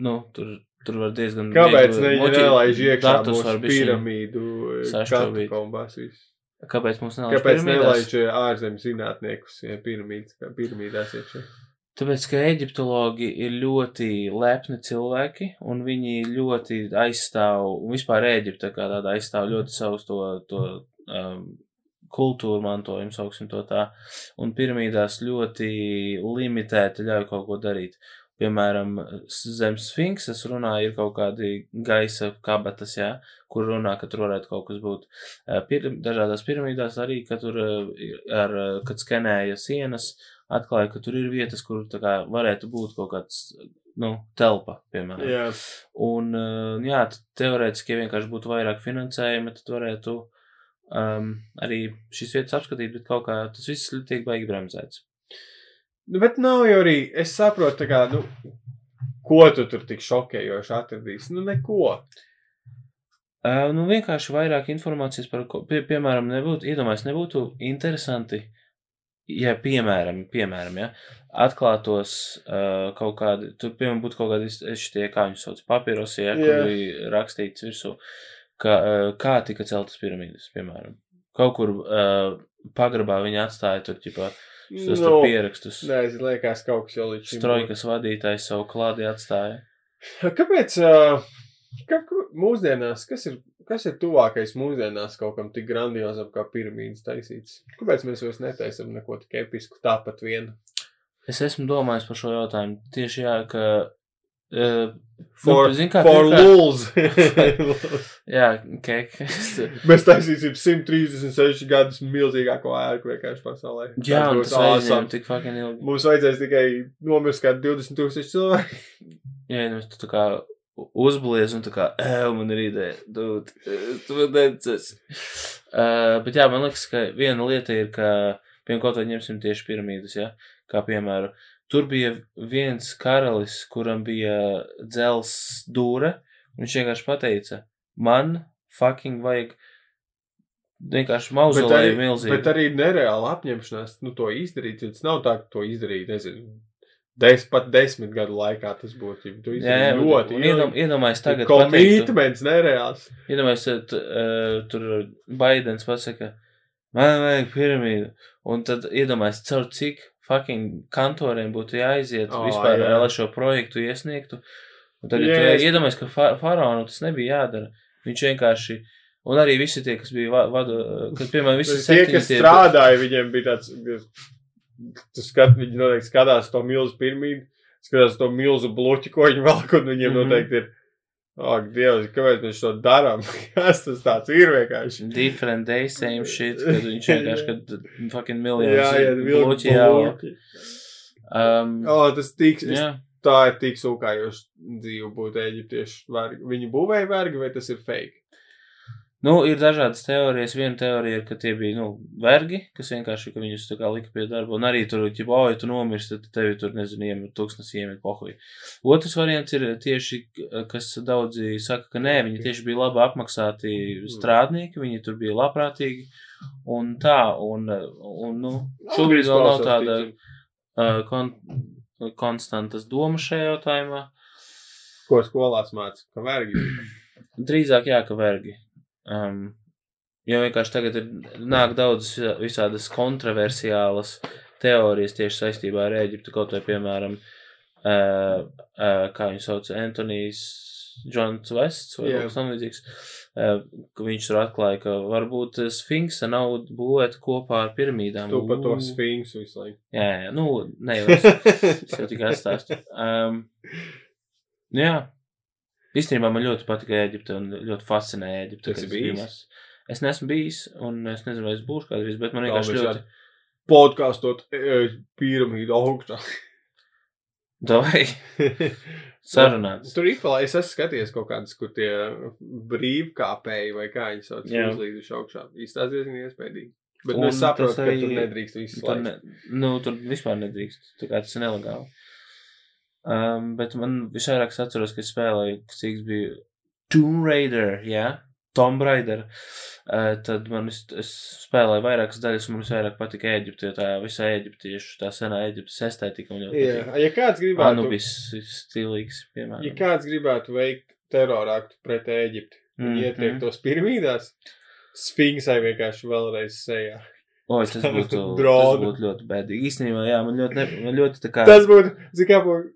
Speaker 3: nu, tur, tur var diezgan.
Speaker 2: Kāpēc nelaiž iekšā mūsu piramīdu eh, visu?
Speaker 3: Kāpēc mums nelaiž
Speaker 2: Kāpēc nelaiž eh, ārzemju zinātniekus ja, piramīdās iekšā?
Speaker 3: Tāpēc, ka eģiptologi ir ļoti lepni cilvēki, un viņi ļoti aizstāv, un vispār Eģipte kā tāda aizstāv ļoti savus to, to um, kultūru mantojumu, sauksim to tā, un piramīdās ļoti limitēti ļauj kaut ko darīt. Piemēram, zem sfinksas runā ir kaut kādi gaisa kabatas, jā, kur runā, ka tur varētu kaut kas būt. Pir, dažādās piramīdās arī, ka tur, ar, kad skenēja sienas, atklāja, ka tur ir vietas, kur kā varētu būt kaut kāds, nu, telpa, piemēram.
Speaker 2: Jā,
Speaker 3: Un, uh, jā, teorētiski, ja vienkārši būtu vairāk finansējuma, tad varētu um, arī šīs vietas apskatīt, bet kaut kā tas viss tiek baigi bremzēts.
Speaker 2: Nu, bet nav jau arī, es saprotu, kā, nu, ko tu tur tik šokējoši atradīsi? Nu, neko.
Speaker 3: Uh, nu, vienkārši vairāk informācijas par, ko, pie, piemēram, nebūtu, iedomājies, nebūtu interesanti, ja, piemēram, piemēram, ja, atklātos uh, kaut kādi, tur, piemēram, būtu kaut kādi šitie, kā viņi sauc, papīrosi, ja, kur
Speaker 2: Jā.
Speaker 3: bija rakstīts virsū, ka, uh, kā tika celtas piramīdas, piemēram. Kaut kur uh, pagrabā viņi atstāja tur, ķipā, šos nu, pierakstus.
Speaker 2: Nezinu, liekas, kaut kas jau līdz šim.
Speaker 3: Strojkas vadītājs savu klādi atstāja.
Speaker 2: Kāpēc, uh, kā, mūsdienās, kas ir, kas ir tuvākais mūsdienās kaut kam tik grandiozam kā piramīdas taisīts? Kāpēc mēs vairs netaisam neko tik episku tāpat vien?
Speaker 3: Es esmu domājis par šo jautājumu. Tieši jā, ka Uh,
Speaker 2: For,
Speaker 3: nu, zin kā,
Speaker 2: for lulz. [laughs]
Speaker 3: Jā, kek. [laughs]
Speaker 2: Mēs taisīsim 136 gadus milzīgāko ēku vienkārši pasaulē.
Speaker 3: Jā, un tas aizņem
Speaker 2: awesome.
Speaker 3: tik fucking ilgi.
Speaker 2: Mums vajadzēs tikai nomirst kā 20 tūkstoši cilvēki.
Speaker 3: Jā, nu, tu tā kā uzblies un tā kā, ej, man ir ideja, dūt, tu man necis. Uh, bet jā, man liekas, ka viena lieta ir, ka, piemēram, kaut vai ņemsim tieši piramīdas, jā, kā piemēru, tur bija viens karalis, kuram bija dzels dūre, un viņš vienkārši pateica, man fucking vajag vienkārši
Speaker 2: Bet
Speaker 3: mauzolēju
Speaker 2: arī,
Speaker 3: milzīgi.
Speaker 2: bet arī nereāla apņemšanās nu, to izdarīt. jo Tas nav tā, ka to izdarīt, nezinu, des, pat desmit gadu laikā tas būtu. ļoti
Speaker 3: un iedomā- iedomājies tagad. pateiktu-
Speaker 2: Komitments nereāls.
Speaker 3: Iedomājieties, uh, tur Baidens pasaka, man vajag piramīdu. Un tad iedomājieties, caur cik fucking kantoriem būtu jāiziet
Speaker 2: O,
Speaker 3: oh, vispār,
Speaker 2: jā.
Speaker 3: lai šo projektu iesniegtu. Un tagad yeah,
Speaker 2: es-
Speaker 3: iedomājieties, ka fa faraonu tas nebija jādara. Viņš vienkārši, un arī visi tie, kas bija va vadu, kad, piemēram, visi
Speaker 2: Tie,
Speaker 3: septiņi
Speaker 2: kas
Speaker 3: tie-
Speaker 2: strādāja, viņiem bija tāds, tu skat, viņi noteikti skatās to milzu pirmīdu, skatās to milzu bloķi, ko viņi velk, un viņiem
Speaker 3: Mhm.
Speaker 2: noteikti ir, ak, Dievs, kāpēc mēs to darām? [laughs] Kas tas tāds ir vienkārši?
Speaker 3: Different day, same shit, kad viņš [laughs] vienkārši, kad fucking
Speaker 2: Jā,
Speaker 3: miljonus
Speaker 2: jā,
Speaker 3: bloķi jāvelk.
Speaker 2: bloķi.
Speaker 3: Um,
Speaker 2: O, tas tiks,
Speaker 3: jā.
Speaker 2: tā ir tik sūkājoša dzīve būt eģiptiešu vergi. Viņi būvēja vergi, vai tas ir fake?
Speaker 3: Nu, ir dažādas teorijas. Viena teorija ir, ka tie bija nu, vergi, kas vienkārši ka viņus tā kā lika pie darba. Un arī tur, ja oh, ja tu nomirsti, tad tevi tur, nezinu, iemet tūkstnes, iemet pohoju. Otrs variants ir tieši, kas daudzi saka, ka nē, viņi tieši bija labi apmaksāti strādnieki, viņi tur bija labprātīgi. Un tā, un, un nu, šobrīd vēl nav tāda uh, kon konstantas doma šajā jautājumā.
Speaker 2: Ko skolās māca? Ka vergi.
Speaker 3: Drīzāk jā, ka vergi. Um, jo vienkārši tagad ir nāk daudz visādas kontroversiālas teorijas tieši saistībā ar Ēģiptu, kaut vai piemēram, uh, uh, kā viņu sauc, Antonijs Džons Vests vai
Speaker 2: Jā.
Speaker 3: kaut kas tam līdzīgs, uh, viņš tur atklāja, ka varbūt Sfinksa nav būvēta kopā ar piramīdām.
Speaker 2: Tu par to sfinksu visu laiku.
Speaker 3: Jā, jā, nu, ne jau es. Es jau tikai [laughs] atstāstu. Um, jā. Īstenībā man ļoti patika Eģipte un ļoti fascinē Eģipte.
Speaker 2: Esi
Speaker 3: es
Speaker 2: bijis?
Speaker 3: Es neesmu bijis, un es nezinu, vai es būšu kādreiz, bet man vienkārši ļoti.
Speaker 2: Podkāstot e, piramīdu augšā. [laughs]
Speaker 3: Davai, [laughs] sarunāts.
Speaker 2: Tur vēl, es esmu skatījies kaut kādas, kur tie brīvkāpēji vai kā viņi sauc, uzlīduši augšā. Īstās diezgan iespējīgi. Bet
Speaker 3: Un
Speaker 2: es saprotu,
Speaker 3: tas
Speaker 2: ka
Speaker 3: arī-
Speaker 2: tur nedrīkst visu laiku.
Speaker 3: ne, nu, tur vispār nedrīkst. Tā kā tas ir nelegāli. Um, bet man visvairāk es atceros, ka es spēlēju, cik bija Tomb Raider, jā, Tomb Raider. Uh, tad man es, es spēlēju vairākas daļas, man visvairāk patika Eģipte, jo tā visā Eģiptiešu, tā senā Eģiptes estētika man ļoti
Speaker 2: Jā,
Speaker 3: patīk.
Speaker 2: ja kāds gribētu,
Speaker 3: Anubis stilīgs, piemēram.
Speaker 2: ja kāds gribētu veikt terorāktu pret Ēģipti, mm
Speaker 3: Mhm.
Speaker 2: ieteikt tos piramīdās, Sfinksai vienkārši vēlreiz sejā.
Speaker 3: O, tas būtu, [laughs] tas būtu ļoti bēdīgi. Īstenībā, jā, man ļoti, ne, man ļoti tā kā.
Speaker 2: Tas būtu, zini, kā būtu,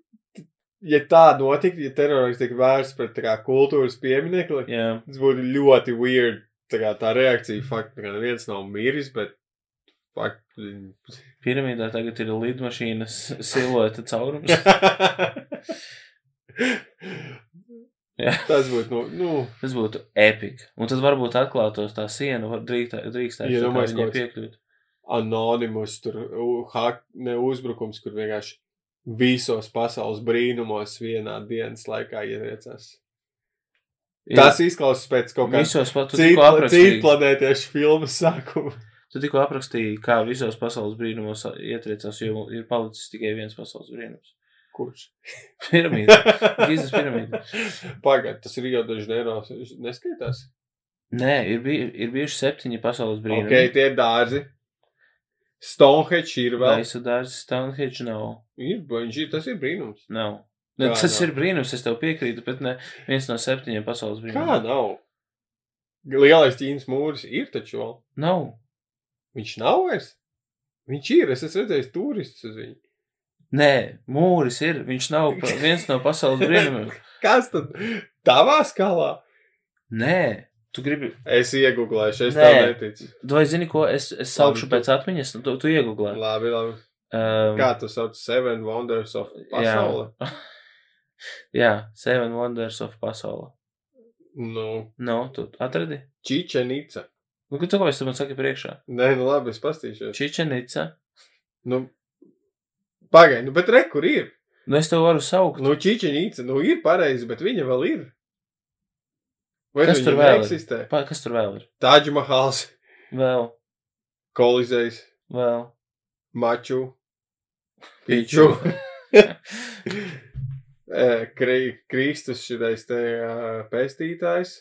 Speaker 2: ja tā notiktu, ja terorists tiek vērsts pret tā kā kultūras pieminekli,
Speaker 3: Jā,
Speaker 2: tas būtu ļoti weird. Tā kā tā reakcija, fakt, ka neviens nav miris, bet, fakt,
Speaker 3: piramīdā tagad ir lidmašīnas silueta caurums. [laughs] Jā.
Speaker 2: tas būtu, nu, nu,
Speaker 3: Tas būtu epika. Un tad varbūt atklātos tā siena, drīkstētu
Speaker 2: Ja
Speaker 3: viņai
Speaker 2: kaut-
Speaker 3: piekļūt.
Speaker 2: anonimus, tur, u- hak, ne uzbrukums, kur vienkārši visos pasaules brīnumos vienā dienas laikā ietriecās. Tas izklausās pēc kaut kāda
Speaker 3: Visos aprakstīji,
Speaker 2: citplanētiešu filmas sākuma.
Speaker 3: tu tikko aprakstīji, kā visos pasaules brīnumos ietriecās, jo ir palicis tikai viens pasaules brīnums.
Speaker 2: Kurš? [laughs]
Speaker 3: Piramīda. Gizas piramīda. [laughs]
Speaker 2: Pagaidā, tas ir jau daži neiro neskaitās.
Speaker 3: Nē, ir, bij, ir bijuši septiņi pasaules brīnumi.
Speaker 2: Ok, tie ir dārzi. Stonehenge ir vēl.
Speaker 3: Laisa dārza Stonehenge nav.
Speaker 2: Ir, viņš ir, tas ir brīnums.
Speaker 3: Nav. Ne,
Speaker 2: Kā
Speaker 3: tas
Speaker 2: nav?
Speaker 3: ir brīnums, es tev piekrītu, bet ne viens no septiņiem pasaules
Speaker 2: Kā
Speaker 3: brīnumiem.
Speaker 2: nav? Lielais Ķīnas mūris ir taču vēl.
Speaker 3: Nav.
Speaker 2: Viņš nav vairs. Viņš ir, es esmu redzējis turistus uz viņu.
Speaker 3: Nē, mūris ir. Viņš nav viens no pasaules [laughs] brīnumiem.
Speaker 2: Kas tad? Tavā skalā?
Speaker 3: Nē, tu gribi.
Speaker 2: Es iegūlēšu, es
Speaker 3: Nē.
Speaker 2: tev neticu.
Speaker 3: Vai zini, ko es, es saukšu
Speaker 2: Labi,
Speaker 3: pēc atmiņas? Nu, tu, tu iegūlē.
Speaker 2: Labi, labi.
Speaker 3: Um,
Speaker 2: Kā tu sauc Seven Wonders of pasaule? [laughs]
Speaker 3: Jā, Seven Wonders of pasaule.
Speaker 2: Nu,
Speaker 3: Nu, tu atradi?
Speaker 2: Čičenica.
Speaker 3: Nu, tu ko es man saki priekšā?
Speaker 2: Nē, nu labi, es pastīšos.
Speaker 3: Čičenica.
Speaker 2: Nu, pagaidi, nu, bet re, kur ir?
Speaker 3: Nu, es tev varu saukt.
Speaker 2: Nu, Čičenica, nu, ir pareizi, bet viņa vēl ir. Vai
Speaker 3: Kas tur vēl ir?
Speaker 2: neeksistē?
Speaker 3: Pa, kas tur vēl ir?
Speaker 2: Tāģa Mahals,
Speaker 3: Vēl,
Speaker 2: Kolizejs,
Speaker 3: vēl.
Speaker 2: Maču,
Speaker 3: Piču. [laughs]
Speaker 2: Eh, Kri, Kristus šitais te uh, pestītājs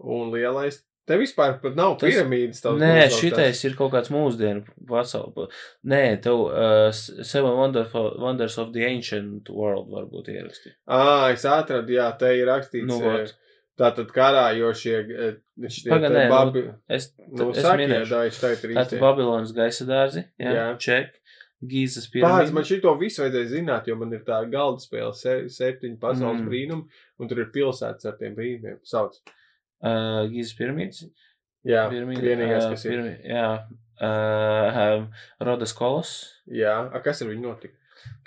Speaker 2: un lielais. Te vispār pat nav
Speaker 3: Tas-
Speaker 2: piramīdas.
Speaker 3: Nē, šitais ir kaut kāds mūsdienu pasauli. Nē, tev uh, Seven Wonderful, Wonders of the Ancient World varbūt ieraksti.
Speaker 2: Ā, es atradu, jā, te ir rakstīts.
Speaker 3: Nu,
Speaker 2: eh,
Speaker 3: vot.
Speaker 2: Tātad karājošie, eh, šitie
Speaker 3: Paga,
Speaker 2: te
Speaker 3: nē, nu,
Speaker 2: babi,
Speaker 3: Es,
Speaker 2: nu,
Speaker 3: es
Speaker 2: saki,
Speaker 3: minēšu.
Speaker 2: jā, es teicu
Speaker 3: Tātad
Speaker 2: īsti.
Speaker 3: Babilonas gaisa dārzi, jā,
Speaker 2: Jā.
Speaker 3: ček, Gīzas
Speaker 2: Pāris, man
Speaker 3: piramīda.
Speaker 2: šito visu vajadzēja zināt, jo man ir tā galda spēle, se, septiņi pasaules
Speaker 3: Mm.
Speaker 2: brīnumi, un tur ir pilsētas ar tiem brīnumiem. Sauc.
Speaker 3: Uh, Gīzas piramīdas.
Speaker 2: Jā,
Speaker 3: Piramīda,
Speaker 2: vienīgais, kas ir.
Speaker 3: pirmi- Jā, uh, um, Rodas kolos.
Speaker 2: Jā, a, kas ar viņu notika?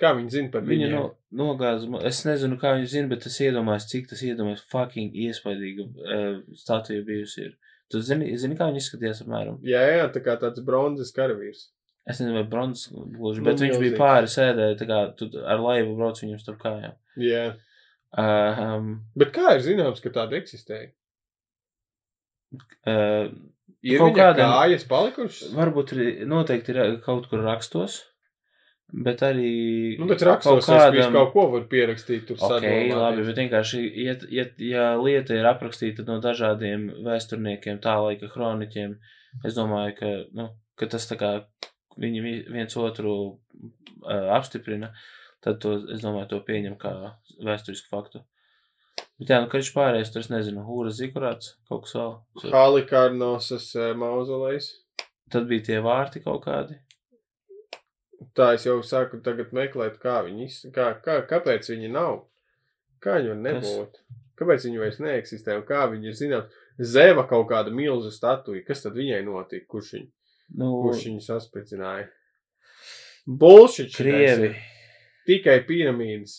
Speaker 2: Kā viņi zina par viņu?
Speaker 3: no, nogāza, mo- es nezinu, kā viņi zina, bet es iedomājos, cik tas iedomājas fucking iespaidīga uh, statūja bijusi ir. Tu zini, zini, kā viņi izskatījās apmēram?
Speaker 2: Jā, jā, tā kā tāds bronzas karavīrs.
Speaker 3: Es nezinu, vai bronzas gluži,
Speaker 2: Nu,
Speaker 3: bet viņš bija pāri sēdēja, tā kā tu ar laivu brauc viņam starp kājām.
Speaker 2: Jā.
Speaker 3: Uh, um,
Speaker 2: Bet kā ir zināms, ka tāda eksistēja?
Speaker 3: uh,
Speaker 2: Ir
Speaker 3: Kaut
Speaker 2: kāda kājas palikušas?
Speaker 3: varbūt ir, noteikti ir kaut kur rakstos, bet arī
Speaker 2: Nu, bet rakstos kādam... kaut ko var pierakstīt tur
Speaker 3: Ok,
Speaker 2: sadomāties.
Speaker 3: labi, bet vienkārši, ja, ja, ja lieta ir aprakstīta no dažādiem vēsturniekiem, tā laika kroniķiem, es domāju, ka, nu, ka tas tā kā viņi vi- viens otru uh, apstiprina, tad to, es domāju, to pieņem kā vēsturisku faktu. Bet jā, nu, kad viņš pārējais, tur es nezinu, Hūra Zikurāts, kaut kas vēl.
Speaker 2: Halikarnosas eh, mauzolejs.
Speaker 3: Tad bija tie vārti kaut kādi.
Speaker 2: Tā es jau sāku tagad meklēt, kā viņi, kā, kā, kāpēc viņi nav. Kā viņi var nebūt? Kāpēc viņi vairs neeksistē un kā viņi ir zināms? Zeva kaut kāda milzu statuja. Kas tad viņai notika? Kurš, viņ,
Speaker 3: Nu,
Speaker 2: kurš viņu saspridzināja? Bullshit! šitais
Speaker 3: Krievi.
Speaker 2: Tikai piramīdas.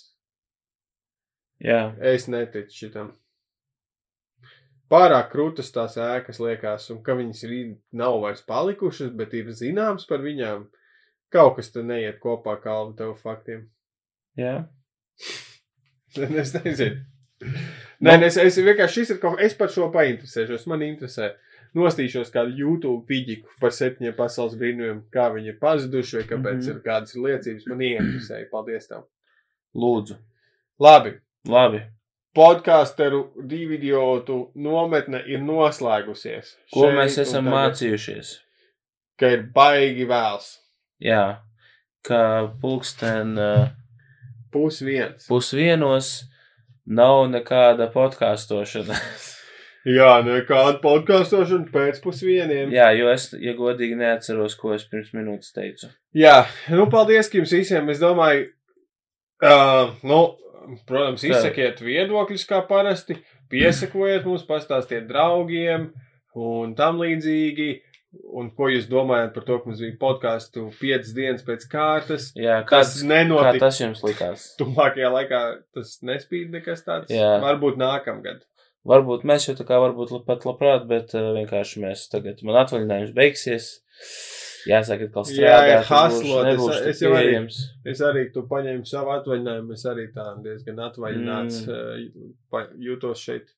Speaker 3: Jā,
Speaker 2: Es neticu šitam. Pārāk krūtas tās ēkas liekas, un ka viņas nav vairs palikušas, bet ir zināms par viņām. Kaut kas tur neiet kopā kalnu tev faktiem.
Speaker 3: jā. [laughs]
Speaker 2: es nezinu. [laughs] Nē,
Speaker 3: Nu.
Speaker 2: es, es vienkārši šis ir kaut kas, es par šo painteresēšos, man interesē. Nostīšos kādu YouTube vidiku par septiņiem pasaules brīnumiem, kā viņi ir pazuduši, vai kāpēc mm. -hmm. ir kādas liecības. Man ieinteresēja. Paldies tev.
Speaker 3: Lūdzu.
Speaker 2: Labi.
Speaker 3: Labi.
Speaker 2: Podkāsteru divu idiotu nometne ir noslēgusies.
Speaker 3: Ko
Speaker 2: Šeit
Speaker 3: mēs esam
Speaker 2: tagad,
Speaker 3: mācījušies?
Speaker 2: Ka ir baigi vēls.
Speaker 3: Jā, ka pulksten
Speaker 2: Pus viens.
Speaker 3: pusvienos nav nekāda podkāstošana. [laughs]
Speaker 2: Jā, nekāda podkāstošana pēc pusvieniem.
Speaker 3: Jā, jo es, ja godīgi, neatceros, ko es pirms minūtes teicu.
Speaker 2: Jā, nu, paldies jums visiem. Es domāju, uh, nu, protams, izsakiet viedokļus kā parasti, piesakojiet mums, pastāstiet draugiem un tam līdzīgi. Un ko jūs domājat par to, ka mums bija podkāstu piecas dienas pēc kārtas?
Speaker 3: Jā,
Speaker 2: Tas
Speaker 3: kāds, kā
Speaker 2: nenotika.
Speaker 3: tas jums likās?
Speaker 2: Tuvākajā laikā tas nespīd nekas tāds.
Speaker 3: Jā.
Speaker 2: Varbūt nākamgad.
Speaker 3: Varbūt mēs jau tā kā varbūt pat labprāt, bet uh, vienkārši mēs tagad, man atvaļinājums beigsies. Jāsaka, ka
Speaker 2: Jā,
Speaker 3: strādāt,
Speaker 2: ir haslot, es-
Speaker 3: nebūšu
Speaker 2: es
Speaker 3: tik
Speaker 2: jau arī-. Es arī tu paņēmu savu atvaļinājumu. Es arī tā diezgan atvaļināts
Speaker 3: Mm.
Speaker 2: mm. jūtos šeit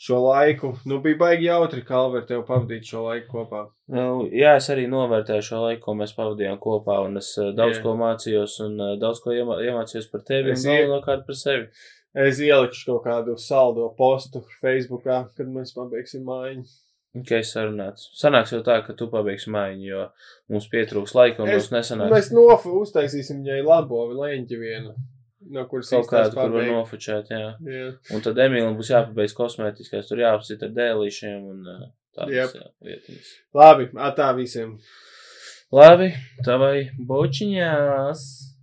Speaker 2: šo laiku. Nu, bija baigi jautri, Kalver, tev pavadīt šo laiku kopā.
Speaker 3: Nu, jā, es arī novērtēju šo laiku, ko mēs pavadījām kopā, un es uh, daudz
Speaker 2: Jā.
Speaker 3: ko mācījos, un uh, daudz ko iemā, iemācījos par tevi,
Speaker 2: Es
Speaker 3: un galvenokārt par sevi.
Speaker 2: Es ielikšu kaut kādu saldo postu Facebookā, kad mēs pabeigsim mājiņu.
Speaker 3: Ok, sarunāts. Sanāks jau tā, ka tu pabeigsi mājiņu, jo mums pietrūks laika, un
Speaker 2: Es-
Speaker 3: mums nesanāks
Speaker 2: Mēs nofu uztaisīsim viņai labo leņķi vienu, no kuras
Speaker 3: kaut kādu, kur var nofočēt, jā.
Speaker 2: Jā.
Speaker 3: Un tad Emīlam būs jāpabeidz kosmētiskais, tur jāapsit ar dēlīšiem un tādas lietiņas.
Speaker 2: Labi, atā visiem.
Speaker 3: Labi, tavai bočiņās!